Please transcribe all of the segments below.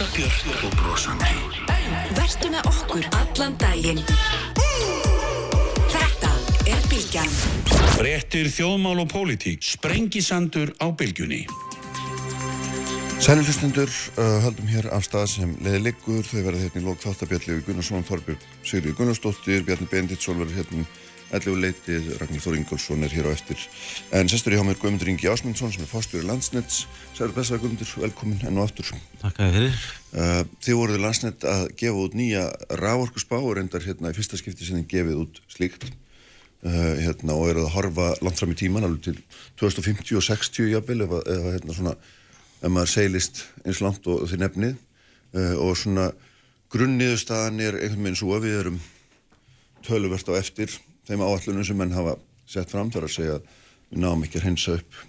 alltaf björn og brosandi. Vertu með okkur allan daginn. Þetta er Bilgjan. Brettir þjóðmál og pólitík. Sprengisandur á bylgjunni. Sælumhlustundur uh, höldum hér af stað sem leiði liggur. Þau verða hérna í lók þáttabjalli Gunnarsson, Þorbjörn Sigrid Gunnarsdóttir, Bjarni Benditsson verður hérna Ellu leitið, Ragnir Þór Ingólfsson er hér á eftir. En sestur ég á mér Guðmundur Ingi Ásmundsson sem er fórstjóri landsnetts. Sæður blessaði Guðmundur, velkomin enn og aftur. Takk að þið. Uh, þið voruð landsnett að gefa út nýja rávorkusspá og reyndar hérna í fyrsta skipti sem þið gefið út slíkt. Uh, hérna, og eruð að horfa langt fram í tíman alveg til 2050 og 60 jafnvel ef, ef, hérna, svona, ef maður seilist eins langt og þið nefnið uh, og svona grunniðurstaðan er einhvern veginn svo að við erum töluvert á eftir þeim áallunum sem menn hafa sett fram þar að segja að við náum ekki að hensa upp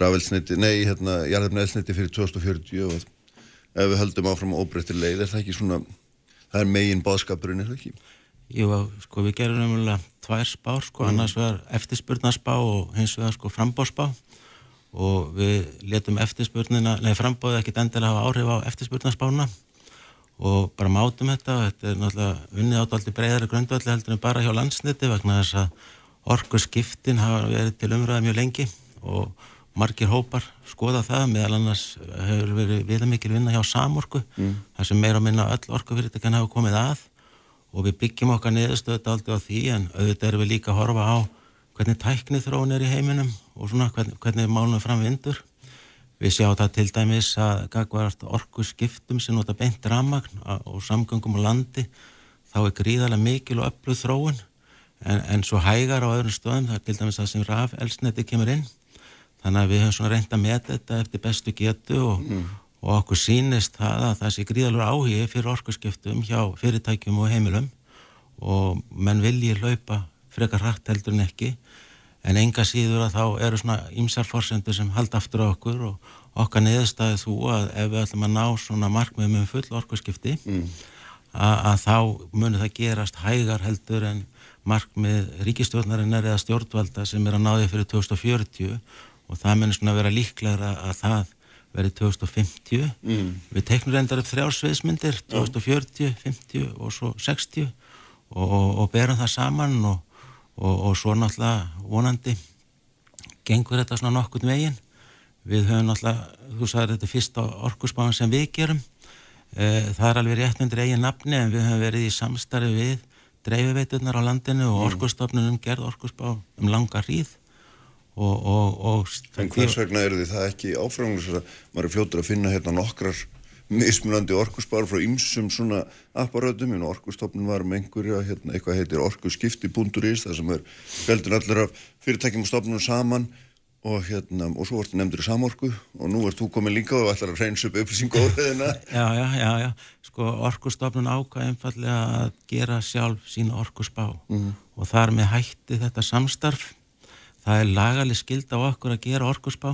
rafelsniti, nei, hérna, jarðefnaelsniti fyrir 2040 og ef við höldum áfram óbreyttir leið, er það ekki svona, það er megin báðskapurinn, er það ekki? Jú, sko, við gerum umhverjulega tvær spár, sko, mm. annars vegar eftirspurnarsspá og hins vegar, sko, frambóðsspá og við letum eftirspurnina, nei, frambóði ekkit endilega hafa áhrif á eftirspurnarspána og bara mátum þetta. Og þetta er náttúrulega unnið átt aldrei breyðari grundvalli heldur en bara hjá landsniti vegna þess að orgu skiptin hafa verið til umræða mjög lengi og margir hópar skoða það. Meðal annars hefur verið viðamikil vinna hjá samorku mm. þar sem meira minna öll orgufyrirtekan hafa komið að. Og við byggjum okkar niðurstöðu aldrei á því en auðvitað erum við líka að horfa á hvernig tæknið þróun er í heiminum og svona hvernig, hvernig málunum fram vindur Við sjáum það til dæmis að gagvart orku skiptum sem nota beint ramagn og samgöngum á landi þá er gríðarlega mikil og ölluð þróun. En, en svo hægar á öðrum stöðum það er til dæmis það sem raf elsneti kemur inn. Þannig að við höfum svona reynd að meta þetta eftir bestu getu og, mm. og okkur sínist það að það sé gríðarlega áhigi fyrir orku skiptum hjá fyrirtækjum og heimilum. Og menn vilji hlaupa frekar hrætt heldur en ekki en enga síður að þá eru svona ímsarforsendur sem halda aftur á okkur og okkar neðurstaðið þú að ef við ætlum að ná svona markmið með full orkurskipti mm. að þá munir það gerast hægar heldur en markmið ríkistjórnarinnar eða stjórnvalda sem er að náði fyrir 2040 og það munir svona vera líklegra að það verið 2050 mm. við teiknum reyndar upp þrjálfsviðsmyndir 2040, 50 og svo 60 og, og, og berum það saman og og, og svo náttúrulega vonandi gengur þetta svona nokkurn veginn. Við höfum náttúrulega, þú sagði þetta fyrsta orkusbáðan sem við gerum. E, það er alveg rétt undir eigin nafni en við höfum verið í samstarfi við dreifiveiturnar á landinu og mm. orkustofnunum gerð orkusbá um langa hríð. Og, og, og En hvers vegna eru þið það ekki áframlega maður er fljótur að finna hérna nokkrar mismunandi orkuspár frá ymsum svona apparátum, en orkustofnun var með einhverja, hérna, eitthvað heitir orkuskipti.is, það sem er veldin allir af fyrirtækjum og stofnunum saman og hérna, og svo vartu nefndur í samorku og nú ert þú komið líka og ætlar að reynsa upp upplýsingu óriðina. Já, já, já, já, sko orkustofnun ákvað einfallega að gera sjálf sína orkuspá mm. og þar með hætti þetta samstarf, það er lagalig skild á okkur að gera orkuspá,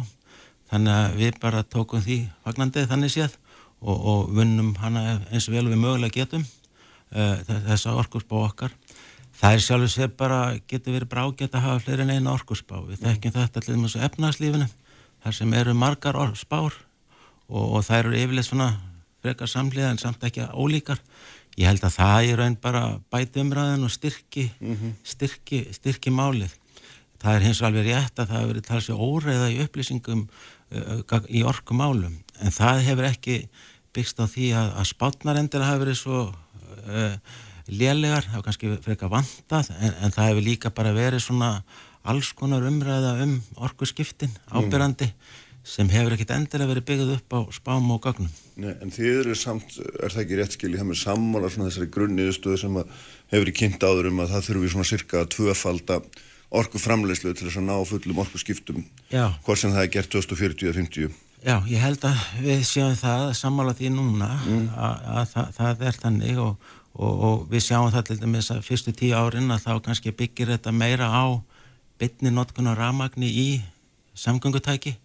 þannig að við bara tókum því fagnandið þannig séð og, og vunnum hana eins og vel við mögulega getum uh, þessa orkursbá okkar. Það er sjálfur sér bara getur verið brágætt að hafa fleiri en eina orkursbá við þekkjum þetta allir með þessu efnagslífinu þar sem eru margar spár og, og það eru yfirleitt svona frekar samlega en samt ekki ólíkar. Ég held að það er raun bara bæti umræðin og styrki mm -hmm. styrki, styrki málið. Það er hins og alveg rétt að það hefur verið talsið óreiða í upplýsingum uh, í orkumálum en það hefur ekki byggst á því að, að spátnarendir hafa verið svo uh, lélegar, það hefur kannski frekar vantað en, en það hefur líka bara verið svona alls konar umræða um orkuskiptin ábyrrandi mm. sem hefur ekkit endilega verið byggðið upp á spám og gagnum. Nei, en þið eru samt, er það ekki rétt skil, ég hef með sammála svona þessari grunniðustöðu sem hefur í kynnt áður um að það þurfum við svona cirka að tvöfalda orkuframleyslu til þess að ná fullum orkuskiptum, hvort sem það er gert 2040 eða 50. Já, ég held að við sjáum það að sammála því núna mm. að, að það, það er þannig og, og, og við sjáum það til dæmis að fyrstu tíu árin að þá kannski byggir þetta meira á bytni notkunar ramagni í samgöngutæki.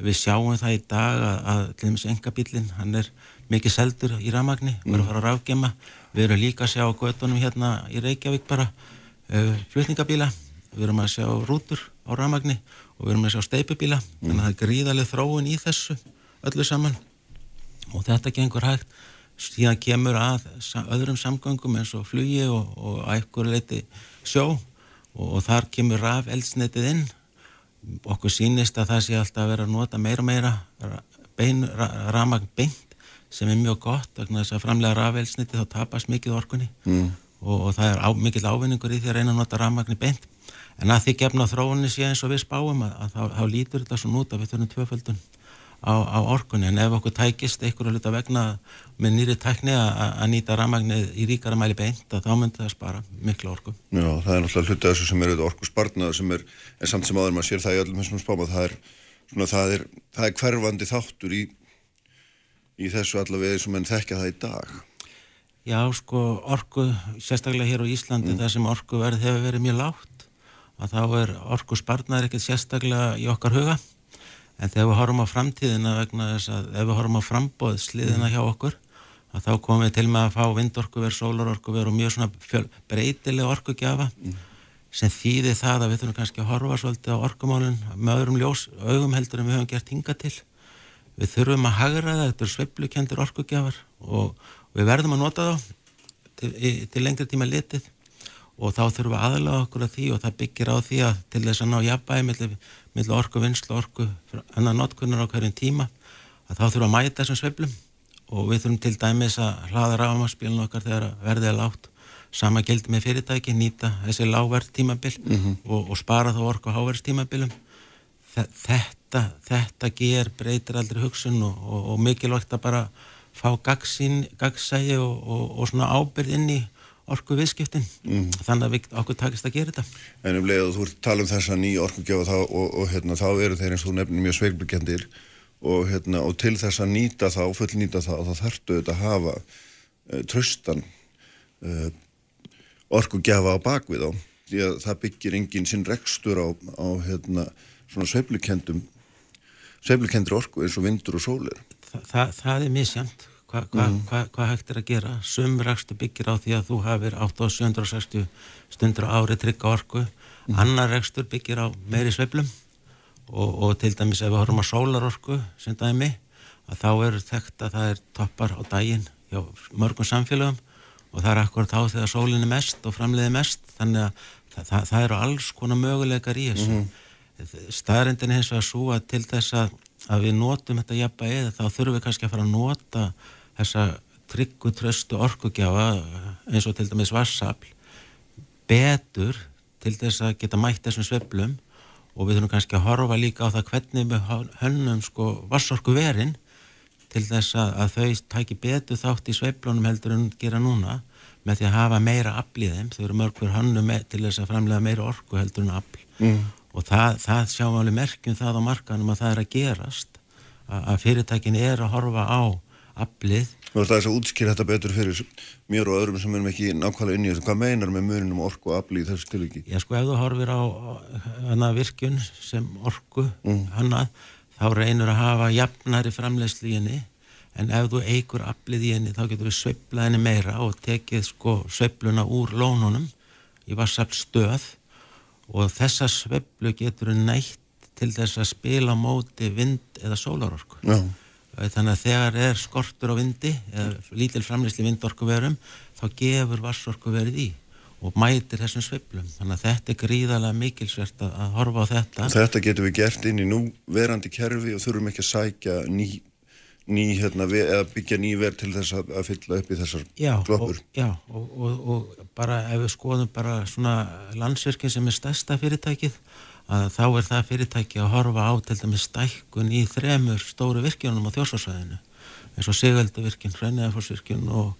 Við sjáum það í dag að, að til dæmis engabillin, hann er mikið seldur í ramagni, mm. verður að fara að rafgema. Við erum líka að sjá göttunum hérna í Reykjavík bara uh, flutningabíla, við erum að sjá rútur á ramagni og við erum að sjá steipubíla mm. þannig að það er gríðarlega þróun í þessu öllu saman. Og þetta gengur hægt. Síðan kemur að öðrum samgöngum eins og flugi og, og ækkur leiti sjó. Og, og þar kemur raf eldsneitið inn. Okkur sýnist að það sé alltaf að vera að nota meira og meira ra- bein, ra, ramagn beint sem er mjög gott vegna þess að framlega rafelsniti þá tapast mikið orkunni. Mm. og, og það er á, mikill ávinningur í því að reyna að nota ramagni beint en að því gefna þróunni sé eins og við spáum að, að þá, þá lítur þetta svona út að við þurfum tvöföldun á, á orkunni. En ef okkur tækist einhverju hluta vegna með nýri tækni að, að- að nýta ramagnið í ríkara mæli beint að þá myndi það spara mikla orku. Já, það er náttúrulega hluti af þessu sem er auðvitað orku sparnað sem er, en samt sem áður maður sér það í öllum þessum spáma, það er svona, það er, það er hverfandi þáttur í í þessu allavega sem enn þekkja það í dag. Já, sko, orku, sérstaklega hér á Íslandi, þar sem orku verð hefur verið mjög lágt, að þá er orku sparnar ekkert sérstaklega í okkar huga, en þegar við horfum á framtíðina vegna þess að ef við horfum á frambóðsliðina hjá okkur, að þá komum við til með að fá vindorkuver, sólarorkuver og mjög svona breytileg orkugjafa, sem þýðir það að við þurfum kannski að horfa svolítið á orkumálun með öðrum ljós, augum heldur en við höfum gert hinga til. Við þurfum að hagra það, þetta eru sveiflukendur orkugjafar og við verðum að nota þá til, til lengri tíma litið og þá þurfum við aðlaga okkur að því og það byggir á því að til þess að ná jafnbæði millir orku vinslu orku annar notkunar á hverjum tíma að þá þurfum að mæta þessum sveiflum. Og við þurfum til dæmis að hlaða rámaspilin okkar þegar verðið er lágt. Sama gildi með fyrirtæki, nýta þessi lágverð tímabil og, og spara þá orku á háverðs tímabilum Þe- þetta, þetta ger breytir aldrei hugsun og, og, og mikilvægt að bara fá gagsægi og, og, og svona ábyrð inn í orku viðskiptin þannig að við, okkur takist að gera þetta. En um leið og þú ert tala um þessa nýja orkugjafa þá, og, og hérna, þá eru þeir eins og þú nefnir mjög sveiflukendir og, hérna, og til þess að nýta þá, fullnýta þá, þá þarftu þetta að hafa uh, tröstan uh, orkugjafa á bakvið á því að það byggir enginn sinn rekstur á, á hérna, svona sveiflukendum sveiflukendur orku eins og vindur og sólir. Þa, það, það er misjant hvað hva, hva, hva hægt er að gera? Sumrækstu byggir á því að þú hafir 8760 stundur á ári trygga orku, annar rekstur byggir á meiri sveiflum og, og til dæmis ef við horfum að sólarorku sem dæmi, að þá er þekkt að það er toppar á daginn hjá mörgum samfélögum og það er akkurat þá þegar sólinn er mest og framleiði mest. Þannig að það, það, það eru alls konar möguleikar í þessu. Mm staðrendin er hins vegar svo að til þess að, að við notum þetta jafna eða þá þurfum við kannski að fara að nota þessa tryggu tröstu orkugjafa eins og til dæmis vassafl betur til þess að geta mætt þessum sveiflum. Og við þurfum kannski að horfa líka á það hvernig við hönnum sko vassorku verin til þess að, að þau tæki betur þátt í sveiflunum heldur en gera núna. Með því að hafa meira afl í þeim, þau eru mörg fyrir hönnum til þess að framlega meira orku heldur en afl. Mm. og það, það sjáum alveg merkjum það á markanum að það er að gerast. Að, að fyrirtækin er að horfa á aflið. Þú veist að þess að útskýra þetta betur fyrir mér og öðrum sem erum ekki nákvæmlega inn í þessu. Hvað meinar með muninum orku og afli í þessu tilviki? Já sko ef þú horfir á hana virkun sem orku hana þá reynur að hafa jafnari framleiðslu í henni. En ef þú eigur aflið í henni þá getur við sveiflað henni meira og tekið sko sveifluna úr lónunum í vassafl stöð. Og þessa sveiflu getur við nætt til þess að spila móti vind eða sólarorku. Já, þannig að þegar er skortur á vindi eða lítil framleysli vindorkuverum þá gefur vassorkuverið í og mætir þessum sveiflum. Þannig að þetta er gríðarlega mikilsvert að, að horfa á þetta. Þetta getum við gert inn í nú verandi kerfi og þurfum ekki að sækja ný, ný hérna, eða byggja ný verð til þess að, að fylla upp í þessar gloppur já og, og, og bara ef við skoðum bara svona landsvirkinn sem er stærsta fyrirtækið að þá er það fyrirtæki að horfa á til dæmis stækkun í þremur stóru virkjunum á þjórsvarsvæðinu eins og Sigölduvirkjun, Hrænæðaforsvirkjun og,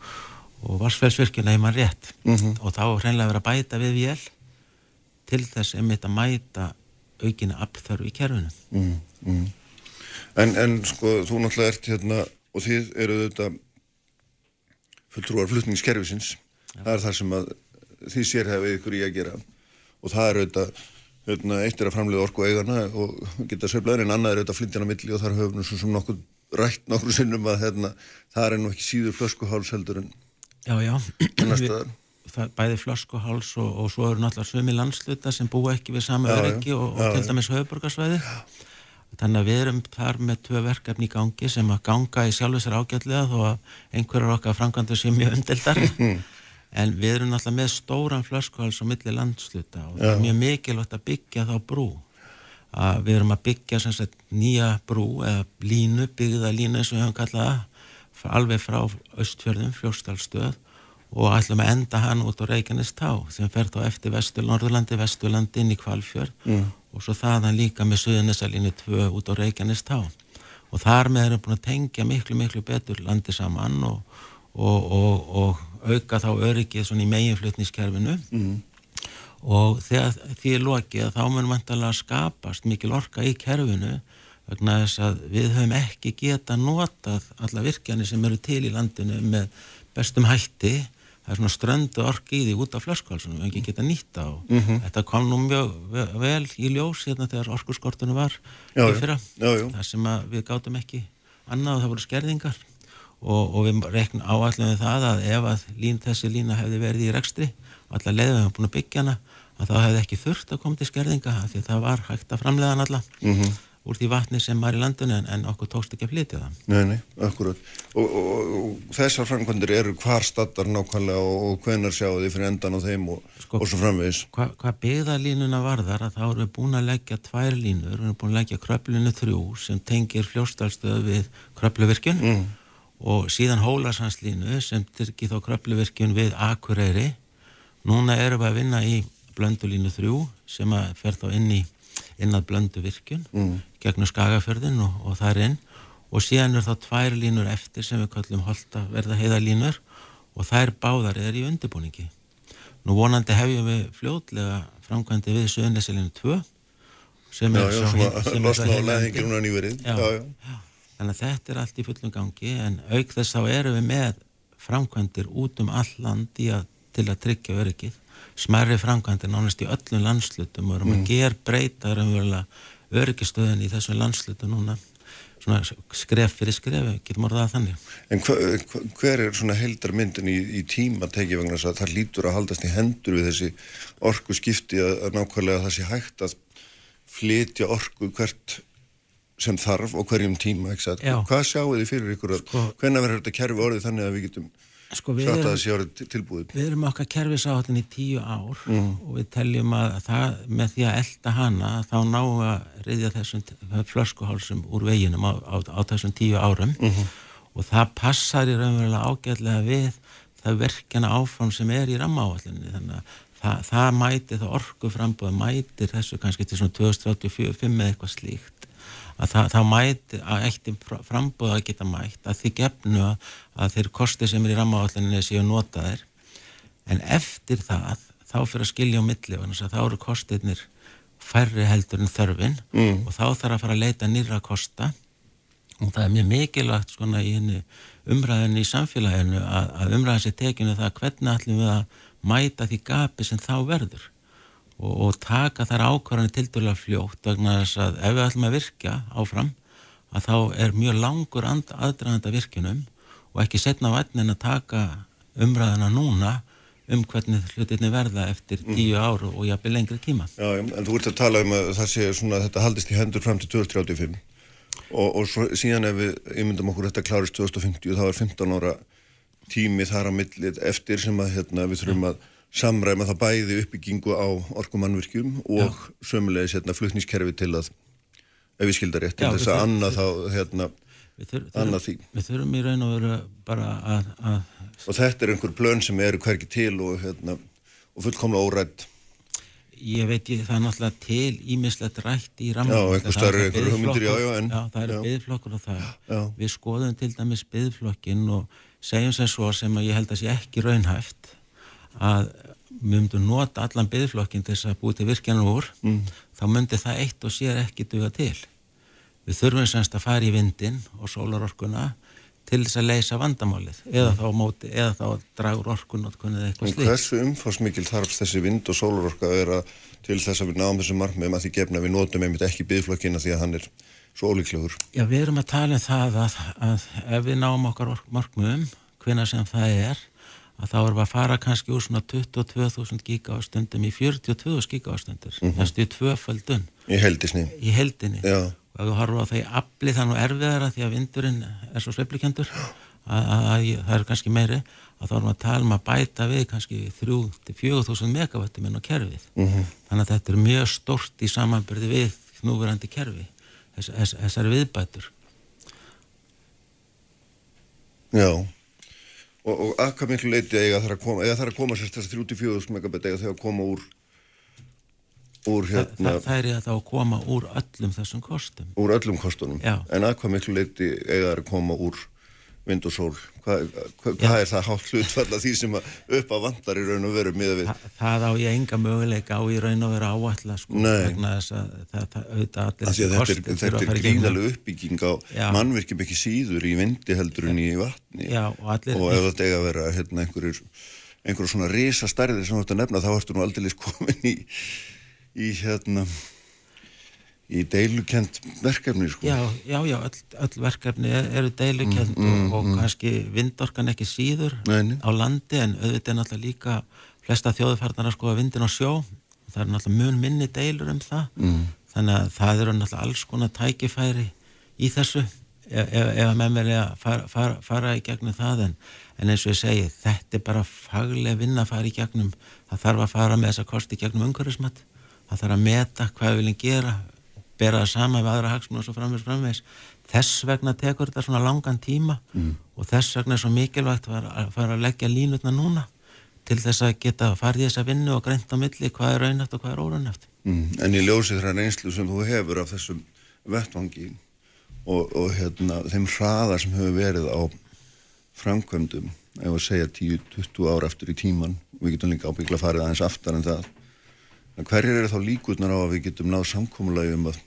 og Varsfellsvirkjun eða mann rétt. Mhm. og þá hreinlega verið að bæta við vél til þess einmitt að mæta aukinni afþörf í kerfinu. Mm, mm. En, en sko þú náttúrulega ert hérna og þið eru þetta fulltrúar flutningskerfisins. Það er það sem að þið sérhefið ykkur í að gera. Og það er auðvitað hérna, eitt er að framleiða orku eigana og geta sveiflaður en annað er auðvitað flindina milli og þar höfum við svo sem nokkuð rætt nokkur sinnum að hérna, það er nú ekki síður flöskuháls heldur en Já, já. Við- það, bæði flöskuháls og, og svo eru náttúrulega sömi landsluta sem búa ekki við já, öryggi og, og til dæmis höfuborgarsvæði þannig að við erum þar með tvö verkefni í gangi sem að ganga í sjálfisar ágætlega þó að einhverjar okkar framkvæmdur sé mjög umdeldar en við erum alltaf með stóran flöskuhals á milli landsluta og það er mjög mikilvægt að byggja þá brú. Að við erum að byggja sagt, nýja brú eða línu, byggða línu eins og við höfum kallaða alveg frá Östfjörðum, Fljóstalstöð og ætlum að enda hann út á Reykjanes tá sem fer þá eftir Vestur Norðurlandi, Vesturlandi inn í Kvalfjörð mm. og svo þaðan líka með Suðunissalínu 2 út á Reykjanes tá og þar með erum búin að tengja miklu miklu betur landi saman og, og, og, og auka þá öryggið svona í meginflutniskerfinu mm. og þegar því er lokið þá munum vantalega skapast mikil orka í kerfinu vegna þess að við höfum ekki geta notað alla virkjani sem eru til í landinu með bestum hætti. Það er svona ströndu orki í því út af flöskválsunum við hefum ekki getað nýtta og mm -hmm. þetta kom nú mjög vel í ljós hérna þegar orkuskortunum var já, í fyrra. Já, já. það sem við gátum ekki annað það voru skerðingar og, og við reknum áallum við það að ef að lín, þessi lína hefði verið í rekstri og alla leiðum hefum búin að byggja hana að það hefði ekki þurft að koma til skerðinga því það var hægt að framlega hann alla mm -hmm úr því vatni sem var í landinu en, en okkur tókst ekki að flytja það. Nei, nei, akkurat. Og, og, og þessar framkvæmdir eru hvar staddar nákvæmlega og, og hvenar sjáu þið fyrir endan á þeim sko, og svo framvegis? Hvað hva byggðarlínuna varðar að þá við búin að leggja tvær línur, við erum búin að leggja kröplinu þrjú sem tengir fljóstalstöð við kröpluvirkjun mm. Og síðan hólarsanslínu sem tyrkir þá kröpluvirkjun við Akureyri. Núna erum við að vinna í blöndulínu þrjú sem að fer þá inn í inn að blöndu virkun mm. gegnum skagaförðin og, og það er inn og síðan er þá tvær línur eftir sem við kallum holda verða heiðalínur og þær báðar er í undirbúningi. Nú vonandi hefjum við fljótlega framkvæmdi við Suðunesilinu 2 sem er svo heim Þannig að þetta er allt í fullum gangi en auk þess þá erum við með framkvæmdir út um all land að, til að tryggja öryggið smerri framkvæmdi nánast í öllum landslutum og erum mm. að ger breyta öryggistöðin í þessum landslutum núna svona skref fyrir skref, getum orðað að þannig. En hver, hver er svona heldarmyndin í, í tíma tekið vegna þess að það lítur að haldast í hendur við þessi orgu skipti að, að nákvæmlega það sé hægt að flytja orgu hvert sem þarf og hverjum tíma? Hvað sjáu þið fyrir ykkur að sko, hvenna verður þetta kerfi orðið þannig að við getum Sko við, erum, við erum okkar kerfisáhaldin í tíu ár mm. og við teljum að það með því að elda hana þá náum við að reyðja þessum flöskuhálsum úr veginum á, á, á þessum tíu árum mm -hmm. og það passar í raunverulega ágætlega við það verkjana áfram sem er í rammaáhallinni þannig að það, það mætir, það orgu frambúða mætir þessu kannski til svona 2035 eða eitthvað slíkt að það, það mæti að eittim frambúða að geta mætt að því gefnu að þeir kosti sem er í rammavallinni séu notaðir. En eftir það þá fyrir að skilja á milli þá eru kostirnir færri heldur en þörfin mm. og þá þarf að fara að leita nýra kosta. Og það er mjög mikilvægt svona í umræðinu í samfélaginu að, að umræðin sé tekinu það hvernig ætlum við að mæta því gapi sem þá verður og, og taka þær ákvarðanir til dæla fljótt vegna þess að ef við ætlum að virkja áfram að þá er mjög langur aðdraðanda virkinum og ekki setna vatnin að taka umræðina núna um hvernig hlutinni verða eftir mm. tíu áru og jafnveg lengri tíma. Já, en þú ert að tala um að það sé svona að þetta haldist í hendur fram til 2035 og, og svo, síðan ef við ymyndum okkur þetta klárist 2050 þá er 15 ára tími þar á millið eftir sem að hérna, við þurfum að samræma það bæði uppbyggingu á orkumannvirkjum og sömulegis hérna, flutnískerfi til að ef við skildar rétt til þess að annað þá hérna, annað því. Við þurfum í raun og veru bara að, að Og þetta er einhver plön sem eru hverki til og, hérna, og fullkomlega órætt Ég veit ég, það er náttúrulega til ímislegt rætt í ramma Já, einhver starf, einhver hugmyndir, já, já en, Já, það eru byggflokkur og það. Já. Við skoðum til dæmis byggflokkin og segjum sem svo sem að ég held að sé ekki raunhæft að við myndum nota allan byggflokkin til þess að búið til virkjanum úr mm. þá myndi það eitt og sér ekki duga til við þurfum semst að fara í vindin og sólarorkuna til þess að leysa vandamálið eða mm. þá móti, eða þá dragur orkun eða eitthvað slíkt. Hversu umfásmikil þarf þessi vind og sólarorka að vera til þess að við náum þessu markmiðum að því gefna við notum einmitt ekki byggflokkina því að hann er svo ólíklegur? Já, við erum að tala um það að, að ef við náum okkar markmiðum, hvena sem það er að þá erum við að fara kannski úr svona 22.000 gigávastundum í 42.000 gigávastundur mm -hmm. næstu í tvöfaldun í heldisni í heldinni og ef þú horfum á það í afli þannig erfiðara því að vindurinn er svo sveiflikjöndur að, að, að það er kannski meiri. Að þá erum við að tala um að bæta við kannski 3-4.000 megavattum inn á kerfið. -hmm. þannig að þetta er mjög stort í samanbyrði við núverandi kerfi þess, þess, þessari viðbætur. Já og, og að hvað miklu leiti eiga þar að koma eða þar að koma sérst þess að 34.000 megabit eiga þegar að koma úr úr hérna Þa, það er ég að þá að koma úr öllum þessum kostum úr öllum kostunum Já. en að hvað miklu leiti eiga þar að koma úr vind og sól. Hvað, hvað, hvað er það hátt hlutfalla því sem að upp að vandar í raun og veru miða við? Þa, það á ég enga möguleika á í raun og veru áætla sko, vegna þess að það, það auðvitað allir þessir þetta þetta er gríðalega uppbygging á Já. mannvirkjum ekki síður í vindi heldur en í vatni. Já, og allir og ef þetta eiga að vera hérna, einhverjur, einhverjur svona risa stærðir sem þú ert að nefna þá ertu nú aldrei komin í, í hérna í deilukent verkefni sko. Já, já, já, öll, öll verkefni er- eru deilukend og, og kannski vindorkan ekki síður Nei, nei. á landi en auðvitað er náttúrulega líka flesta þjóðufarnar að skoða vindin á sjó það er náttúrulega mun minni deilur um það mm. þannig að það eru náttúrulega alls konar tækifæri í þessu ef, ef, ef að menn vilja fara, fara, fara í gegnum það en, en eins og ég segi þetta er bara faglega vinna að fara í gegnum það þarf að fara með þessa kosti gegnum umhverfismat það þarf að meta hvað við viljum gera bera það sama við aðra hagsmun og svo framvegs framvegs þess vegna tekur þetta svona langan tíma mm. og þess vegna er svo mikilvægt að fara, að að leggja línutna núna til þess að geta farið í þessa vinnu og greint á milli hvað er raunæft og hvað er óraunæft mm. en í ljósið þeirra reynslu sem þú hefur af þessum vettvangi og, og hérna, þeim hraðar sem hefur verið á framkvæmdum ef að segja 10-20 ára eftir í tíman við getum líka ábyggla farið aðeins aftar en það hverjir eru þá líkurnar á að við getum náð samkómulagi um að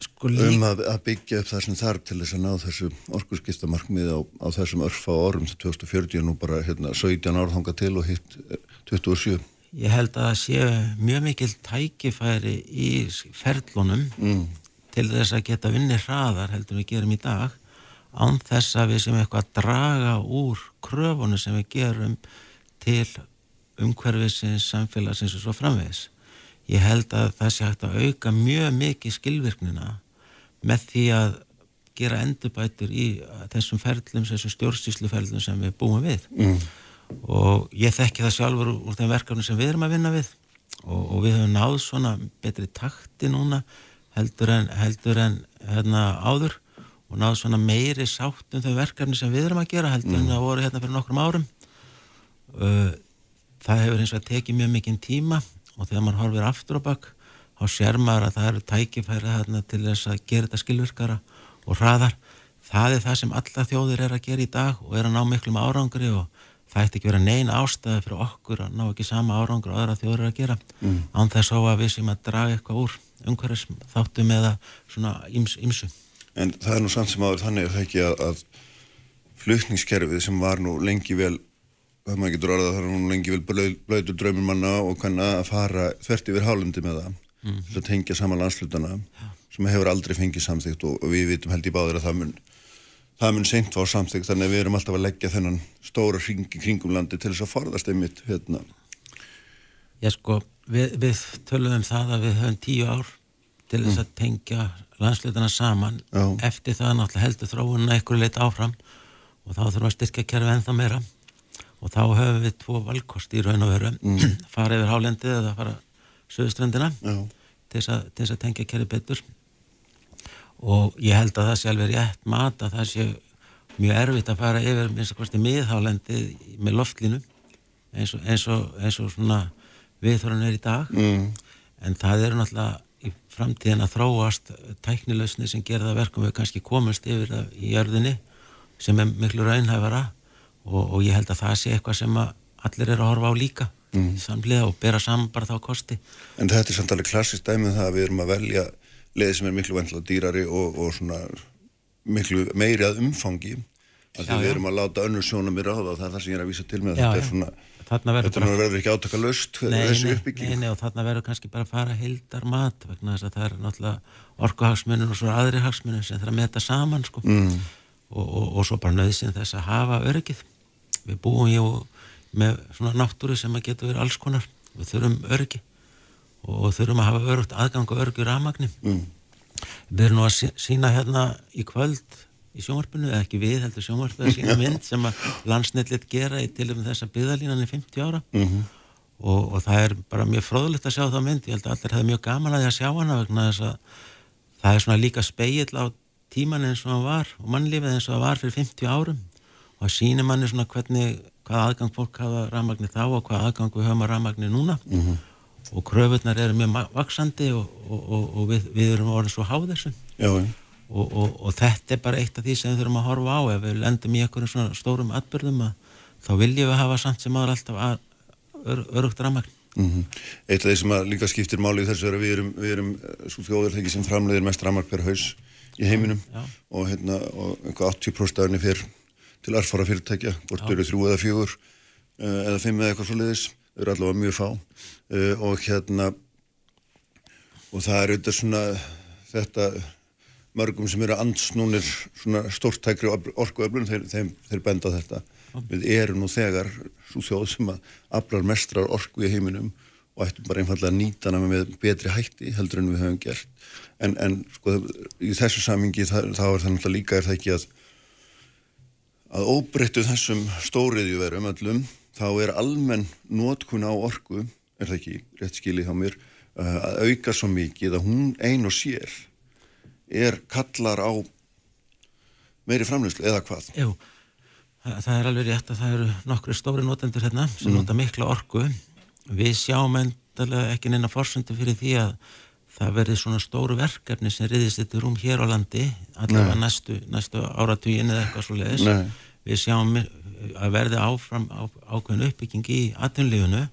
sko líka um að, að byggja upp það sem þarf til þess að ná þessu orkurskiptamarkmið á, á þessum örfa árum til 2040 nú bara hérna, 17 ár þanga til og hitt eh, 27 ég held að það sé mjög mikil tækifæri í ferlunum mm. til þess að geta vinni hraðar heldur við gerum í dag án þess að við sem eitthvað að draga úr kröfunum sem við gerum til umhverfisins, samfélagsins og svo framvegis. Ég held að það sé hægt að auka mjög mikið skilvirknina með því að gera endurbætur í þessum ferlum, þessum stjórnstísluferlum sem við búum við. Mm. Og ég þekki það sjálfur úr þeim verkefni sem við erum að vinna við og, og við höfum náð svona betri takti núna heldur en, heldur en hérna, áður og náðu svona meiri sátt um þau verkefni sem við erum að gera heldur en það voru hérna fyrir nokkrum árum uh, það hefur eins og að tekið mjög mikinn tíma og þegar mann horfir aftur á bakk þá sér maður að það eru tækifæri hérna til þess að gera þetta skilvirkara og hraðar. Það er það sem alla þjóðir er að gera í dag og er að ná miklum árangri og það ætti ekki vera neina ástæði fyrir okkur að ná ekki sama árangur og aðra þjóður er að gera. Mm. án þess að við sem að draga eitthvað úr umhverfis þáttum eða svona íms, ímsu En það er nú samt sem áður þannig að það ekki að, að flutningskerfið sem var nú lengi vel, hvað maður getur orðað, var nú lengi vel blöð, blöður draumur manna og kannan að fara þvert yfir hálundi með það, mm. til að tengja saman landslutana sem hefur aldrei fengið samþygt og, og við vitum held í báður að það mun, það mun seint var samþygt þannig að við erum alltaf að leggja þennan stóra hringi kringum landi til þess að forðast einmitt hérna. Já sko, við, við töluðum það að við höfum tíu ár til þess að tengja landslutana saman Já. eftir það náttúrulega heldur þróunna eitthvað leitt áfram og þá þurfum við að styrkja kerfi ennþá meira og þá höfum við tvo valkost í raun og veru. Mm. fara yfir hálendið eða fara söðuströndina til þess að, tengja kerfi betur. Og ég held að það sé alveg rétt mat að það sé mjög erfitt að fara yfir minnst að kosti miðhálendið með loftlínu eins og, eins og, eins og svona viðþorun er í dag. Mm. en það eru náttúrulega í framtíðin að þróast tæknilausni sem gerða verkum við kannski komast yfir í jörðinni sem er miklu raunhæfara og, og ég held að það sé eitthvað sem allir eru að horfa á líka mm. samlega og bera saman bara þá kosti En þetta er samt alveg klassist dæmið það að við erum að velja leið sem er miklu vendla dýrari og, og svona miklu meiri að umfangi að Já, við já. erum að láta önnur sjónum í ráða og það er það sem ég er að vísa til með Já, þetta er svona, Þarna verður þetta bara- verður ekki átaka löst og þarna verður kannski bara að fara heildar mat vegna þess að það er náttúrulega orkuhagsmunir og svo aðri hagsmunir sem það er að meta saman sko. mm. Og, og, og svo bara nöðsinn þess að hafa öryggið. Við búum jú með svona náttúru sem að geta verið alls konar. Við þurfum öryggi og, þurfum að hafa örugt aðgang og öryggi rafmagni. Mm. Við erum nú að sí- sína hérna í kvöld í sjónvarpinu, eða ekki við heldur sjónvarpinu að sína mynd sem að landsnetlit gera í til um þessa byggðalínan í 50 ára. -hmm. og, og það er bara mjög fróðlegt að sjá það mynd, ég held að allir hefði mjög gaman að því að sjá hana vegna þess að það er svona líka speill á tíman eins og hann var og mannlífið eins og það var fyrir 50 árum. Og það sýnir manni svona hvernig hvað aðgang fólk hafa rafmagni þá og hvað aðgang við höfum að rafmagni núna. -hmm. og kröfunar eru mjög vaxandi og, og, og, og við, við erum orðin svo háð þessu. Og, og, og þetta er bara eitt af því sem við þurfum að horfa á. Ef við lendum í einhverjum svona stórum atbyrðum að, þá viljum við hafa samt sem aður alltaf að, ör, örugt rafmagn. Mm Eitt af því sem að líka skiptir máli í þessu er að við erum, við erum svo þjóðarleiki sem framleiðir mest ramar per haus í heiminum Já. og, hérna, og einhvað 80% af henni fyrir til erfara fyrirtækja, hvort þau eru þrjú eða fjögur uh, eða fimm eða eitthvað svo leiðis, þau eru allavega mjög fá. Uh, og hérna og það er auðvitað svona þetta mörgum sem eru ansnúnir svona stórtækri orkuöflun, þeir, þeir, þeir benda þetta. Við erum nú þegar svo þjóð sem að aflar mestrar orku í heiminum og ættum bara einfallega að nýta hana með betri hætti heldur en við höfum gert. En, en sko í þessu samingi þá er það náttúrulega líka er það ekki að að óbreyttu þessum stóriðjuverum öllum þá er almenn nótkun á orku er það ekki rétt skilið hjá mér uh, að auka svo mikið að hún ein og sér er kallar á meiri framlýslu eða hvað? Jú, það, er alveg rétt að það eru nokkru stóri notendur hérna sem nota mikla orku við sjáum endalega ekki neina fórsendu fyrir því að það verði svona stóru verkefni sem riðist þetta rúm hér á landi allavega næstu, næstu áratugin eða eitthvað svo leiðis Nei. við sjáum að verði áfram á, ákveðin uppbygging í atvinnlífunu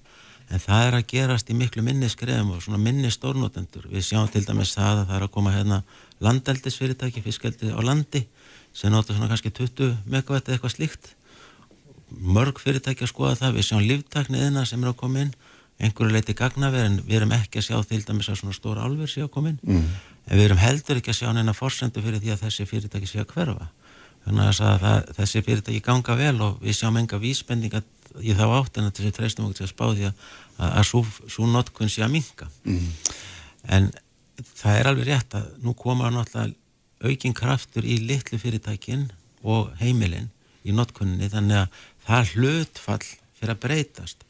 en það er að gerast í miklu minni skrefum og svona minni stórnotendur. Við sjáum til dæmis það að það er að koma hérna landeldisfyrirtæki, fiskeldi á landi sem nota svona kannski 20 megawatt eða eitthvað slíkt. Mörg fyrirtæki að skoða það, við sjáum líftakniðina sem er að koma inn einhverju leiti gagnaver en við erum ekki að sjá til dæmis að svona stóra álver sé að koma inn mm. en við erum heldur ekki að sjá neina forsendu fyrir því að þessi fyrirtæki sé að hverfa þannig að, að það, þessi fyrirtæki ganga vel og við sjáum enga vísbendinga í þá átt en þessi treystum okkur til að spá því að, að, að svo, svo notkun sé að minka mm. en það er alveg rétt að nú koma náttúrulega aukin kraftur í litlu fyrirtækin og heimilin í notkunni þannig að það hlutfall fyrir að breytast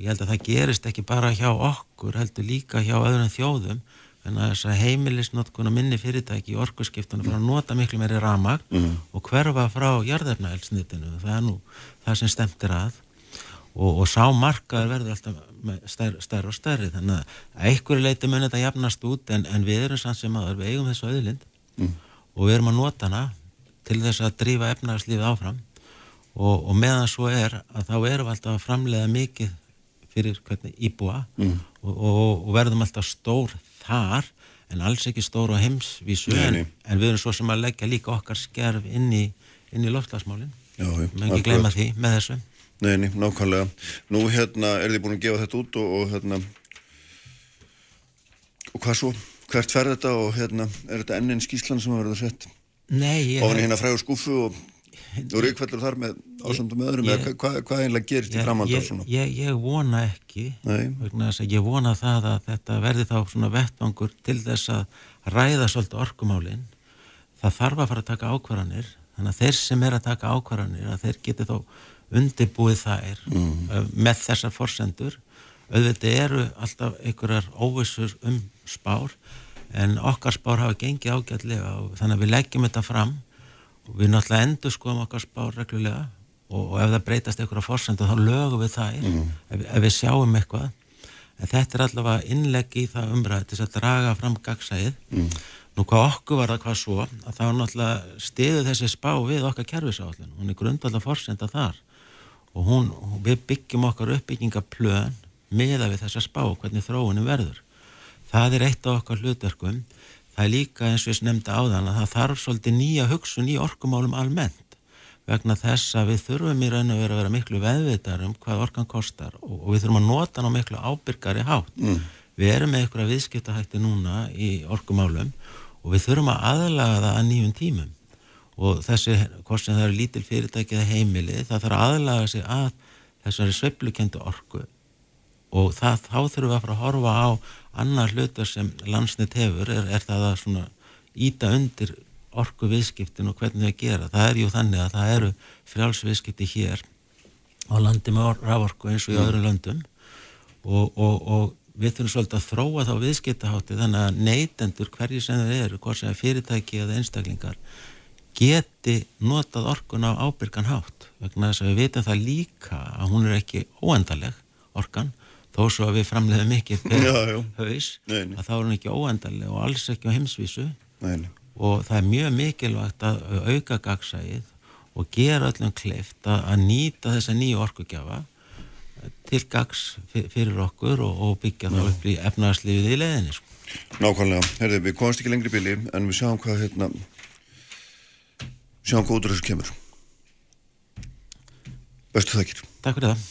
og ég held að það gerist ekki bara hjá okkur heldur líka hjá öðrum þjóðum en að þess að heimilisnotkun og minni fyrirtæki í orkuskiptunum fyrir að nota miklu meiri ramag mm. og hverfa frá jarðefnaelsnitinu, það er nú það sem stemtir að. Og, og sá markaður verður alltaf stærri stær og stærri. Þannig að einhverju leiti mun þetta jafnast út en, en við erum samt sem aður, við eigum þessu öðlind mm. og við erum að nota hana til þess að drífa efnagslífið áfram. Og, og meðan svo er að þá erum við alltaf að framlega mikið fyrir hvernig íbúa mm. og, og, og verðum alltaf stór þar en alls ekki stór á heimsvísu en, en við erum svo sem að leggja líka okkar skerf inn í, inn í já, menn ekki gleyma því með þessu Nei, nei, nákvæmlega. Nú hérna er þið búin að gefa þetta út og, og hérna og hvað svo? Hvert fer þetta og hérna er þetta enn einn skýslan sem að verða sett Nei, ég, ofan í hérna frægur skúfu og, og ríkvellur þar með ásandum með öðrum ég- eða hvað, hvað, einlega gerist í ég, framhald af ég, svona? ég, ég vona ekki ég vona það að þetta verði þá svona vettvangur til þess að ræða svolítið orkumálin. Það þarf að fara að taka ákvarðanir þannig að þeir sem er að taka ákvarðanir að þeir geti þá undirbúið þær mm. með þessar forsendur. Auðvitað eru alltaf einhverjar óvissur um spár en okkar spár hafa gengið ágætlega og þannig að við leggjum þetta fram. Og við náttúrulega endur skoðum okkar spár reglulega og, og ef það breytast einhverja forsendu þá lögum við þær ef, ef við sjáum eitthvað. En þetta er allavega innlegg í það umræði til að draga fram gagsæðið nú hvað okkur var það hvað svo að þá náttúrulega stiðu þessi spá við okkar kerfisáallin, hún er grundvallega forsenda þar. Og hún, við byggjum okkar uppbyggingaplön miða við þessa spá, hvernig þróunin verður. Það er eitt af okkar hlutverkum. Það er líka eins og ég nefndi áðan að það þarf svolítið nýja hugsun í orkumálum almennt vegna þess að við þurfum í raun og vera að vera miklu veðvitar um hvað orkan kostar og, og við þurfum að nota hann á miklu ábyrgari hátt. Mm. við erum með einhverja viðskiptahætti núna í orkumálum og við þurfum að aðlaga það að nýjum tímum. Og þessi, hvort sem það eru lítil fyrirtæki eða heimili, það þarf að aðlaga sig að þessari sveiflukendu orku. Og það, þá þurfum við að fara að horfa á annar hlutar sem landsnett hefur er, er það að svona íta undir orku viðskiptin og hvernig þau gera. Það er jú þannig að það eru frjálsviðskipti hér á landi með raforku eins og í öðrum löndum. Og, og, og við þurfum svolítið að þróa þá viðskiptahátti þannig að neytendur hverju sem þeir eru, hvort sem er fyrirtæki eða einstaklingar geti notað orkun á ábyrgan hátt. Vegna þess að við vitum það líka að hún er ekki óendaleg orkan þó svo að við framleiðum ekki haus að þá er hún ekki óendaleg og alls ekki á heimsvísu. Nei, nei. Og það er mjög mikilvægt að auka gagsæðið og gera öllum kleift að nýta þessa nýju orkugjafa til gags fyrir okkur og, og byggja þá upp í efnaðarslífið í leðinni sko. Nákvæmlega, herðið, við komast ekki lengri bíli en við sjáum hvað hérna sjáum hvað út úr þessu kemur. Bestu þakkir. Takk fyrir það.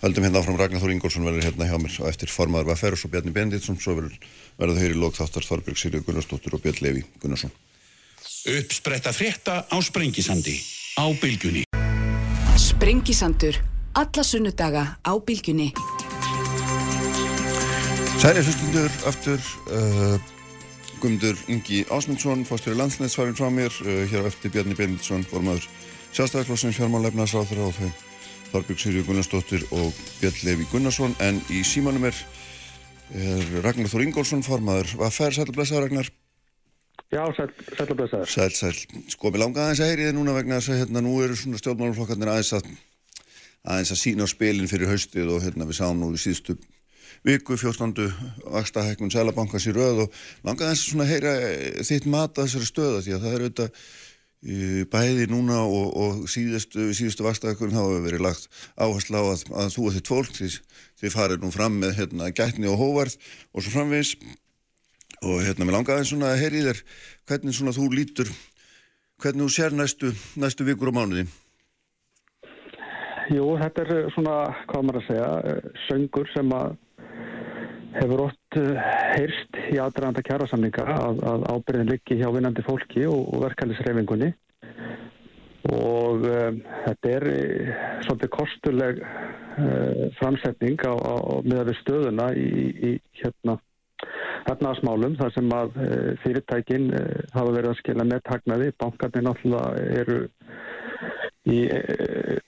Haldum hérna áfram. Ragnar Þór Ingólfsson verður hérna hjá mér og eftir formaður var Ferus og Bjarni Benditsson svo verður það hér í lókþáttar Þorberg Sirju Gunnarsdóttur og Björn Levi Gunnarsson. Uppspretta frétta á Sprengisandi á bylgunni Sprengisandur alla sunnudaga á bylgjunni. Særi hlustundur aftur uh, Guðmundur Ingi Ásmundsson fórstjóri landsnætsvarinn frá mér uh, hér á eftir Bjarni Benditsson formadur sjálfstæðarklossin fjármálefnarsráður á þau Þorbjörg Sýrju Gunnarsdóttir og Björn Levi Gunnarsson. En í símanum er, er Ragnar Þór Ingólfsson formadur Hvað fær sæl og blessaður Ragnar? Já, sæl, sæl Sæl, sæl, sko mér langaði aðeins að heyri þið núna vegna þess að hérna nú eru svona stjórnmáluflokkarnir aðeins að aðeins að sína á spilin fyrir haustið og hérna við sáum nú í síðustu viku, 14. vakstahækmun Sælabankans í röð og langaði eins að heyra þitt mat að þessari stöða því að það er auðvitað bæði núna og, og síðustu, síðustu vakstahækmun þá hefur verið lagt áherslu á að, að þú og þitt fólk því þið farið nú fram með hérna, gætni og hóvarð og svo framvegis. Og hérna mér langaði eins að heyri þér hvernig svona þú lítur hvernig þú sér næstu, næstu vikur og mánuði. Jú, þetta er svona, hvað maður að segja, söngur sem að hefur ótt eh, heyrst í aðdraðanda kjærasamninga að, að ábyrðin liggi hjá vinnandi fólki og, og verkefnisreifingunni og um, þetta er uh, svolítið kostuleg uh, framsetning á, á, með við stöðuna í, í hérna efnaðasmálum þar sem að uh, fyrirtækin hafa verið að skila með taknaði, bankarnir náttúrulega eru í e,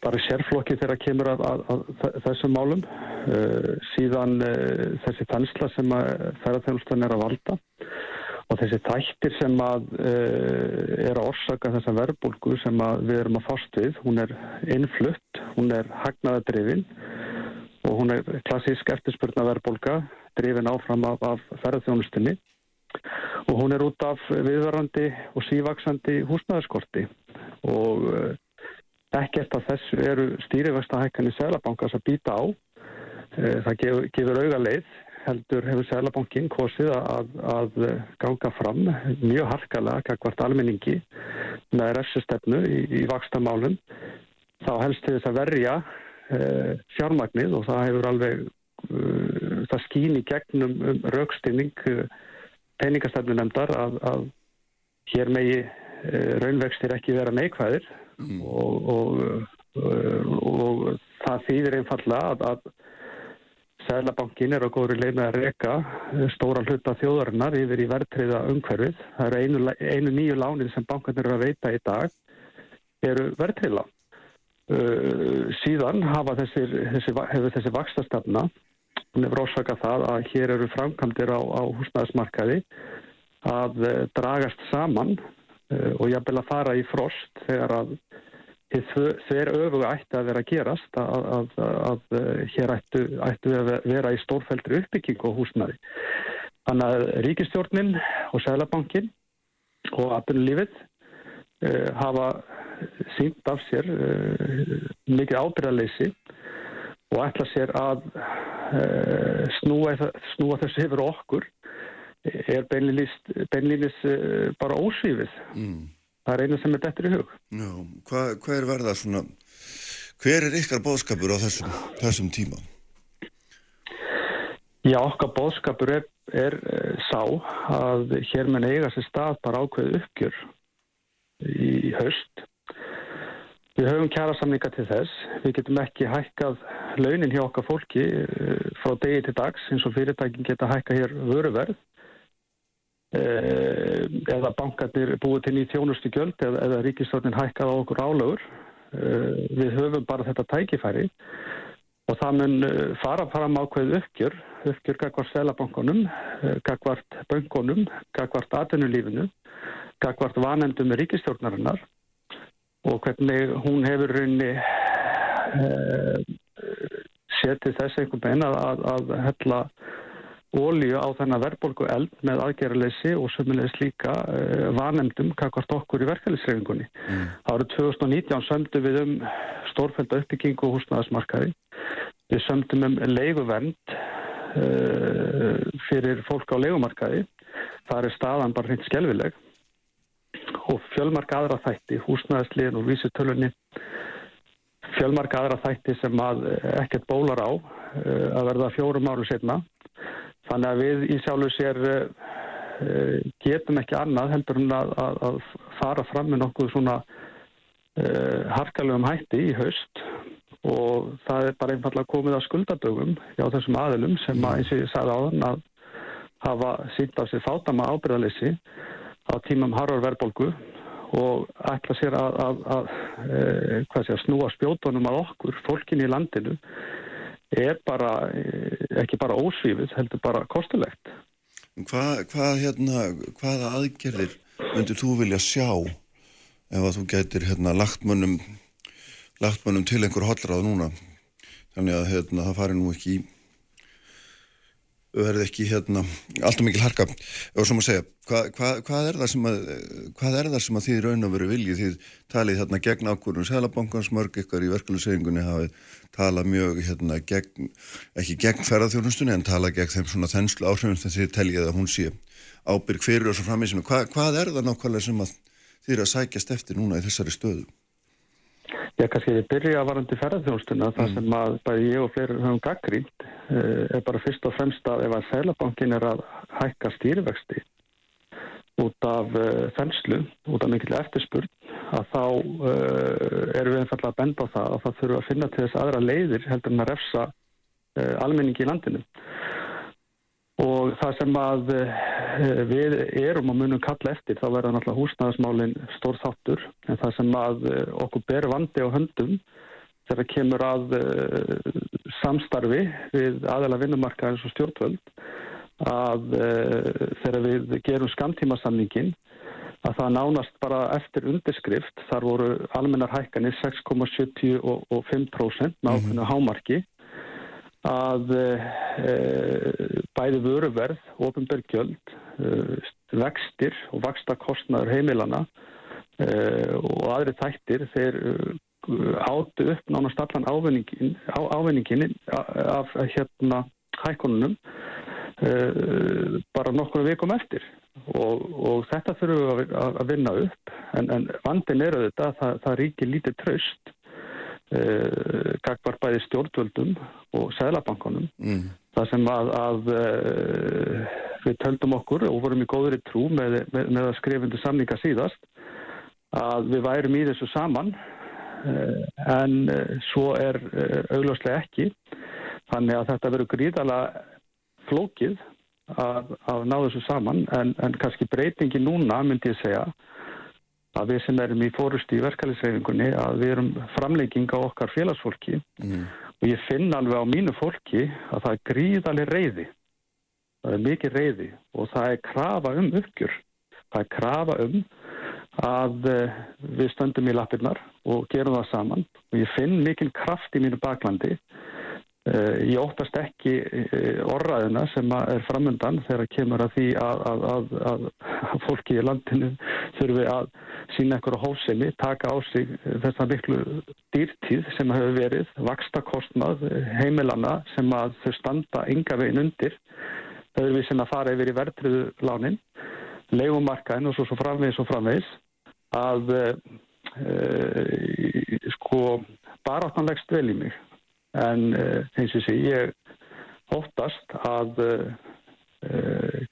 bara sérflokki þegar kemur að, að, að þessum málum. Uh, síðan uh, þessi þensla sem ferðarþjónustan er að valda og þessi þættir sem að er að orsaka þessa verbulgu sem við erum að fást við hún er innflutt, hún er hagnaðadrifin og hún er klassísk eftirspurna verbulga drifin áfram af, af ferðarþjónustinni og hún er út af viðvarandi og sívaksandi húsnæðaskorti og Ekkert af þessu eru stýrifæstahækkanir Sælabankars að býta á. Eh, það gefur, gefur auga leið, heldur hefur Sælabankin kosið að, að ganga fram mjög harkalega kakvart almenningi með refsustefnu í, í vakstamálum. Þá helst þess að verja e, fjármagnið og það hefur alveg, e, það skýn í gegnum um raukstinning peningastefnu nefndar að, að hér megi e, raunvextir ekki vera neikvæðir mm. og, og, og það þýðir einfalla að, að Sælabankin er á góðri með að reyka stóra hluta þjóðarinnar yfir í verðtriða umhverfið. Það eru einu, einu nýju lánið sem bankarnir eru að veita í dag eru verðtriða. Uh, síðan þessir, þessi, hefur þessi vakstastafna hún hefur ásaka það að hér eru framkvæmdir á, á húsnæðismarkaði að uh, dragast saman og jafnvel að fara í frost þegar að þeir öfuga ætti að vera að gerast að, að, að, eh, hér ættu, ættu að vera í stórfældri uppbygging og húsnaði. Þannig að ríkistjórnin og Sælabankin og aðbunulífið uh, hafa sínt af sér uh, mikið ábyrðarleysi og ætla sér að uh, snúa, snúa þessu yfir okkur er beinlýnis bara ósvífið. Mm það er einu sem er betri í hug Já, hvað, hvað er verða svona hver er ykkar bóðskapur á þessum, þessum tíma? Já, okkar bóðskapur er, er eh, sá að hér menn eiga sér stað bara ákveð uppgjör í haust Við höfum kjara samninga til þess. Við getum ekki hækkað launin hjá okkar fólki eh, frá degi til dags eins og fyrirtækin geta hækka hér vöruverð eh, eða bankarnir búið til nýjt þjónustu gjöld eða, eða ríkistofnin hækkað á okkur álögur. Eh, við höfum bara þetta tækifæri og það mun eh, fara fram ákveð uppgjör, uppgjör gagvart selabankunum, eh, gagvart böngunum, gagvart atvinnulífinu, gagvart vanendum ríkistjórnarinnar og hvernig hún hefur raunni uh, setið þess einhvern veginn að, að, að hella ólíu á þennan verðbólku eld með aðgerraleysi og sömulegis líka uh, vanemdum kakvart okkur í verkefælisreifingunni. Mm. Árið 2019 sömdu við um stórfælda uppbyggingu og húsnaðasmarkaði. Við sömdum um leiguvernd uh, fyrir fólk á leigumarkaði. Það er staðan bara hreint skelvileg og fjölmarka aðra þætti, húsnæðisliðin og vísutölunni, fjölmarka aðra þætti sem að ekkert bólar á uh, að verða fjórum áru setna. Þannig að við í sjálfu sér uh, getum ekki annað heldur en að, að, að fara fram með nokkuð svona uh, harkalegum hætti í haust. Og það er bara einfallega komið að skuldadögum hjá þessum aðilum sem að eins og ég sagði á þann að hafa sínt á sér fátama ábyrðalessi á tímum harfar verðbólgu og ætla sér að, að sé, snúa spjótonum að okkur, fólkin í landinu er bara ekki bara ósvífið, heldur bara kostulegt. Hvað, hvað hérna, hvaða aðgerðir myndir þú vilja sjá ef að þú getur hérna lagt mönnum lagt mönnum til einhver hollrað núna þannig að hérna það fari nú ekki í verði ekki hérna alltaf mikil harka. Og sem að segja, hva, hva, hvað er það sem að hvað er það sem að þið raun og veru vilji þið talið hérna gegn ákvörðun Sælabankans mörg ykkar í verkefliðsegingunni hafið talað mjög hérna gegn ekki gegn ferðarþjónustunni en talað gegn þeim svona þenslu áhrifum sem þið teljið að hún sé ábyrg fyrir og svo framísinu Hva, hvað er það nákvæmlega sem að þið eru að sækjast eftir núna í þessari stöðu? Já, kannski ég byrja varandi ferðarþjónustuna mm. það sem að bæði ég og fleiri höfum gaggrínt uh, er bara fyrst og fremst að ef að Sælabankin er að hækka stýrivexti út af uh, þenslu, út af mikill eftirspurn að þá uh, erum við einfallega að benda á það að það þurfa að finna til þess aðra leiðir heldur en að refsa almenningi í landinu og það sem að við erum og munum kalla eftir þá verða náttúrulega húsnæðismálinn stór þáttur. En það sem að okkur ber vandi á höndum þegar kemur að samstarfi við aðeila vinnumarkaðins og stjórnvöld að þegar við gerum skamtímasamningin að það nánast bara eftir undirskrift þar voru almennar hækkanir 6,75% með ákveðinu hámarki að e, bæði vöruverð, ofinbergjöld, e, vextir og vakstakostnaður heimilana og aðri þættir þeir áttu upp nánast allan ávinningin, á, ávinningin af hérna hækkonunum bara nokkuna vikum eftir. Og, og þetta þurfum við að, að vinna upp en, en vandin er auðvitað að það, það ríkir lítið tröst Uh, gagvar bæði stjórnvöldum og sælabankunum mm. það sem að, að uh, við töldum okkur og vorum í góður í trú með, með, með að skrifundu samninga síðast að við værum í þessu saman uh, en svo er augljóslega ekki þannig að þetta verður gríðala flókið að, að ná þessu saman en, en kannski breytingi núna myndi ég segja að við sem erum í fórusti í verkefælisreifingunni að við erum framlegging á okkar félagsfólki. Mm. og ég finn alveg á mínu fólki að það er gríðaleg reyði það er mikið reyði og það er krafa um uppgjur það er krafa um að uh, við stöndum í lappirnar og gerum það saman. Og ég finn mikil kraft í mínu baklandi ég óttast ekki uh, orraðina sem er framundan þegar kemur að því að, að, að, að fólki í landinu þurfi að sína á hósemi, taka á sig þessa miklu dýrtíð sem hefur verið, vaksta kostnað heimilana sem að þau standa ynga veginn undir, þau eru við sem að fara yfir í verðtriðu lánin, leikumarkaðin og svo, svo framvegis og framvegis að e, sko baráttanlegst vel í mig en e, eins og sé ég óttast að e,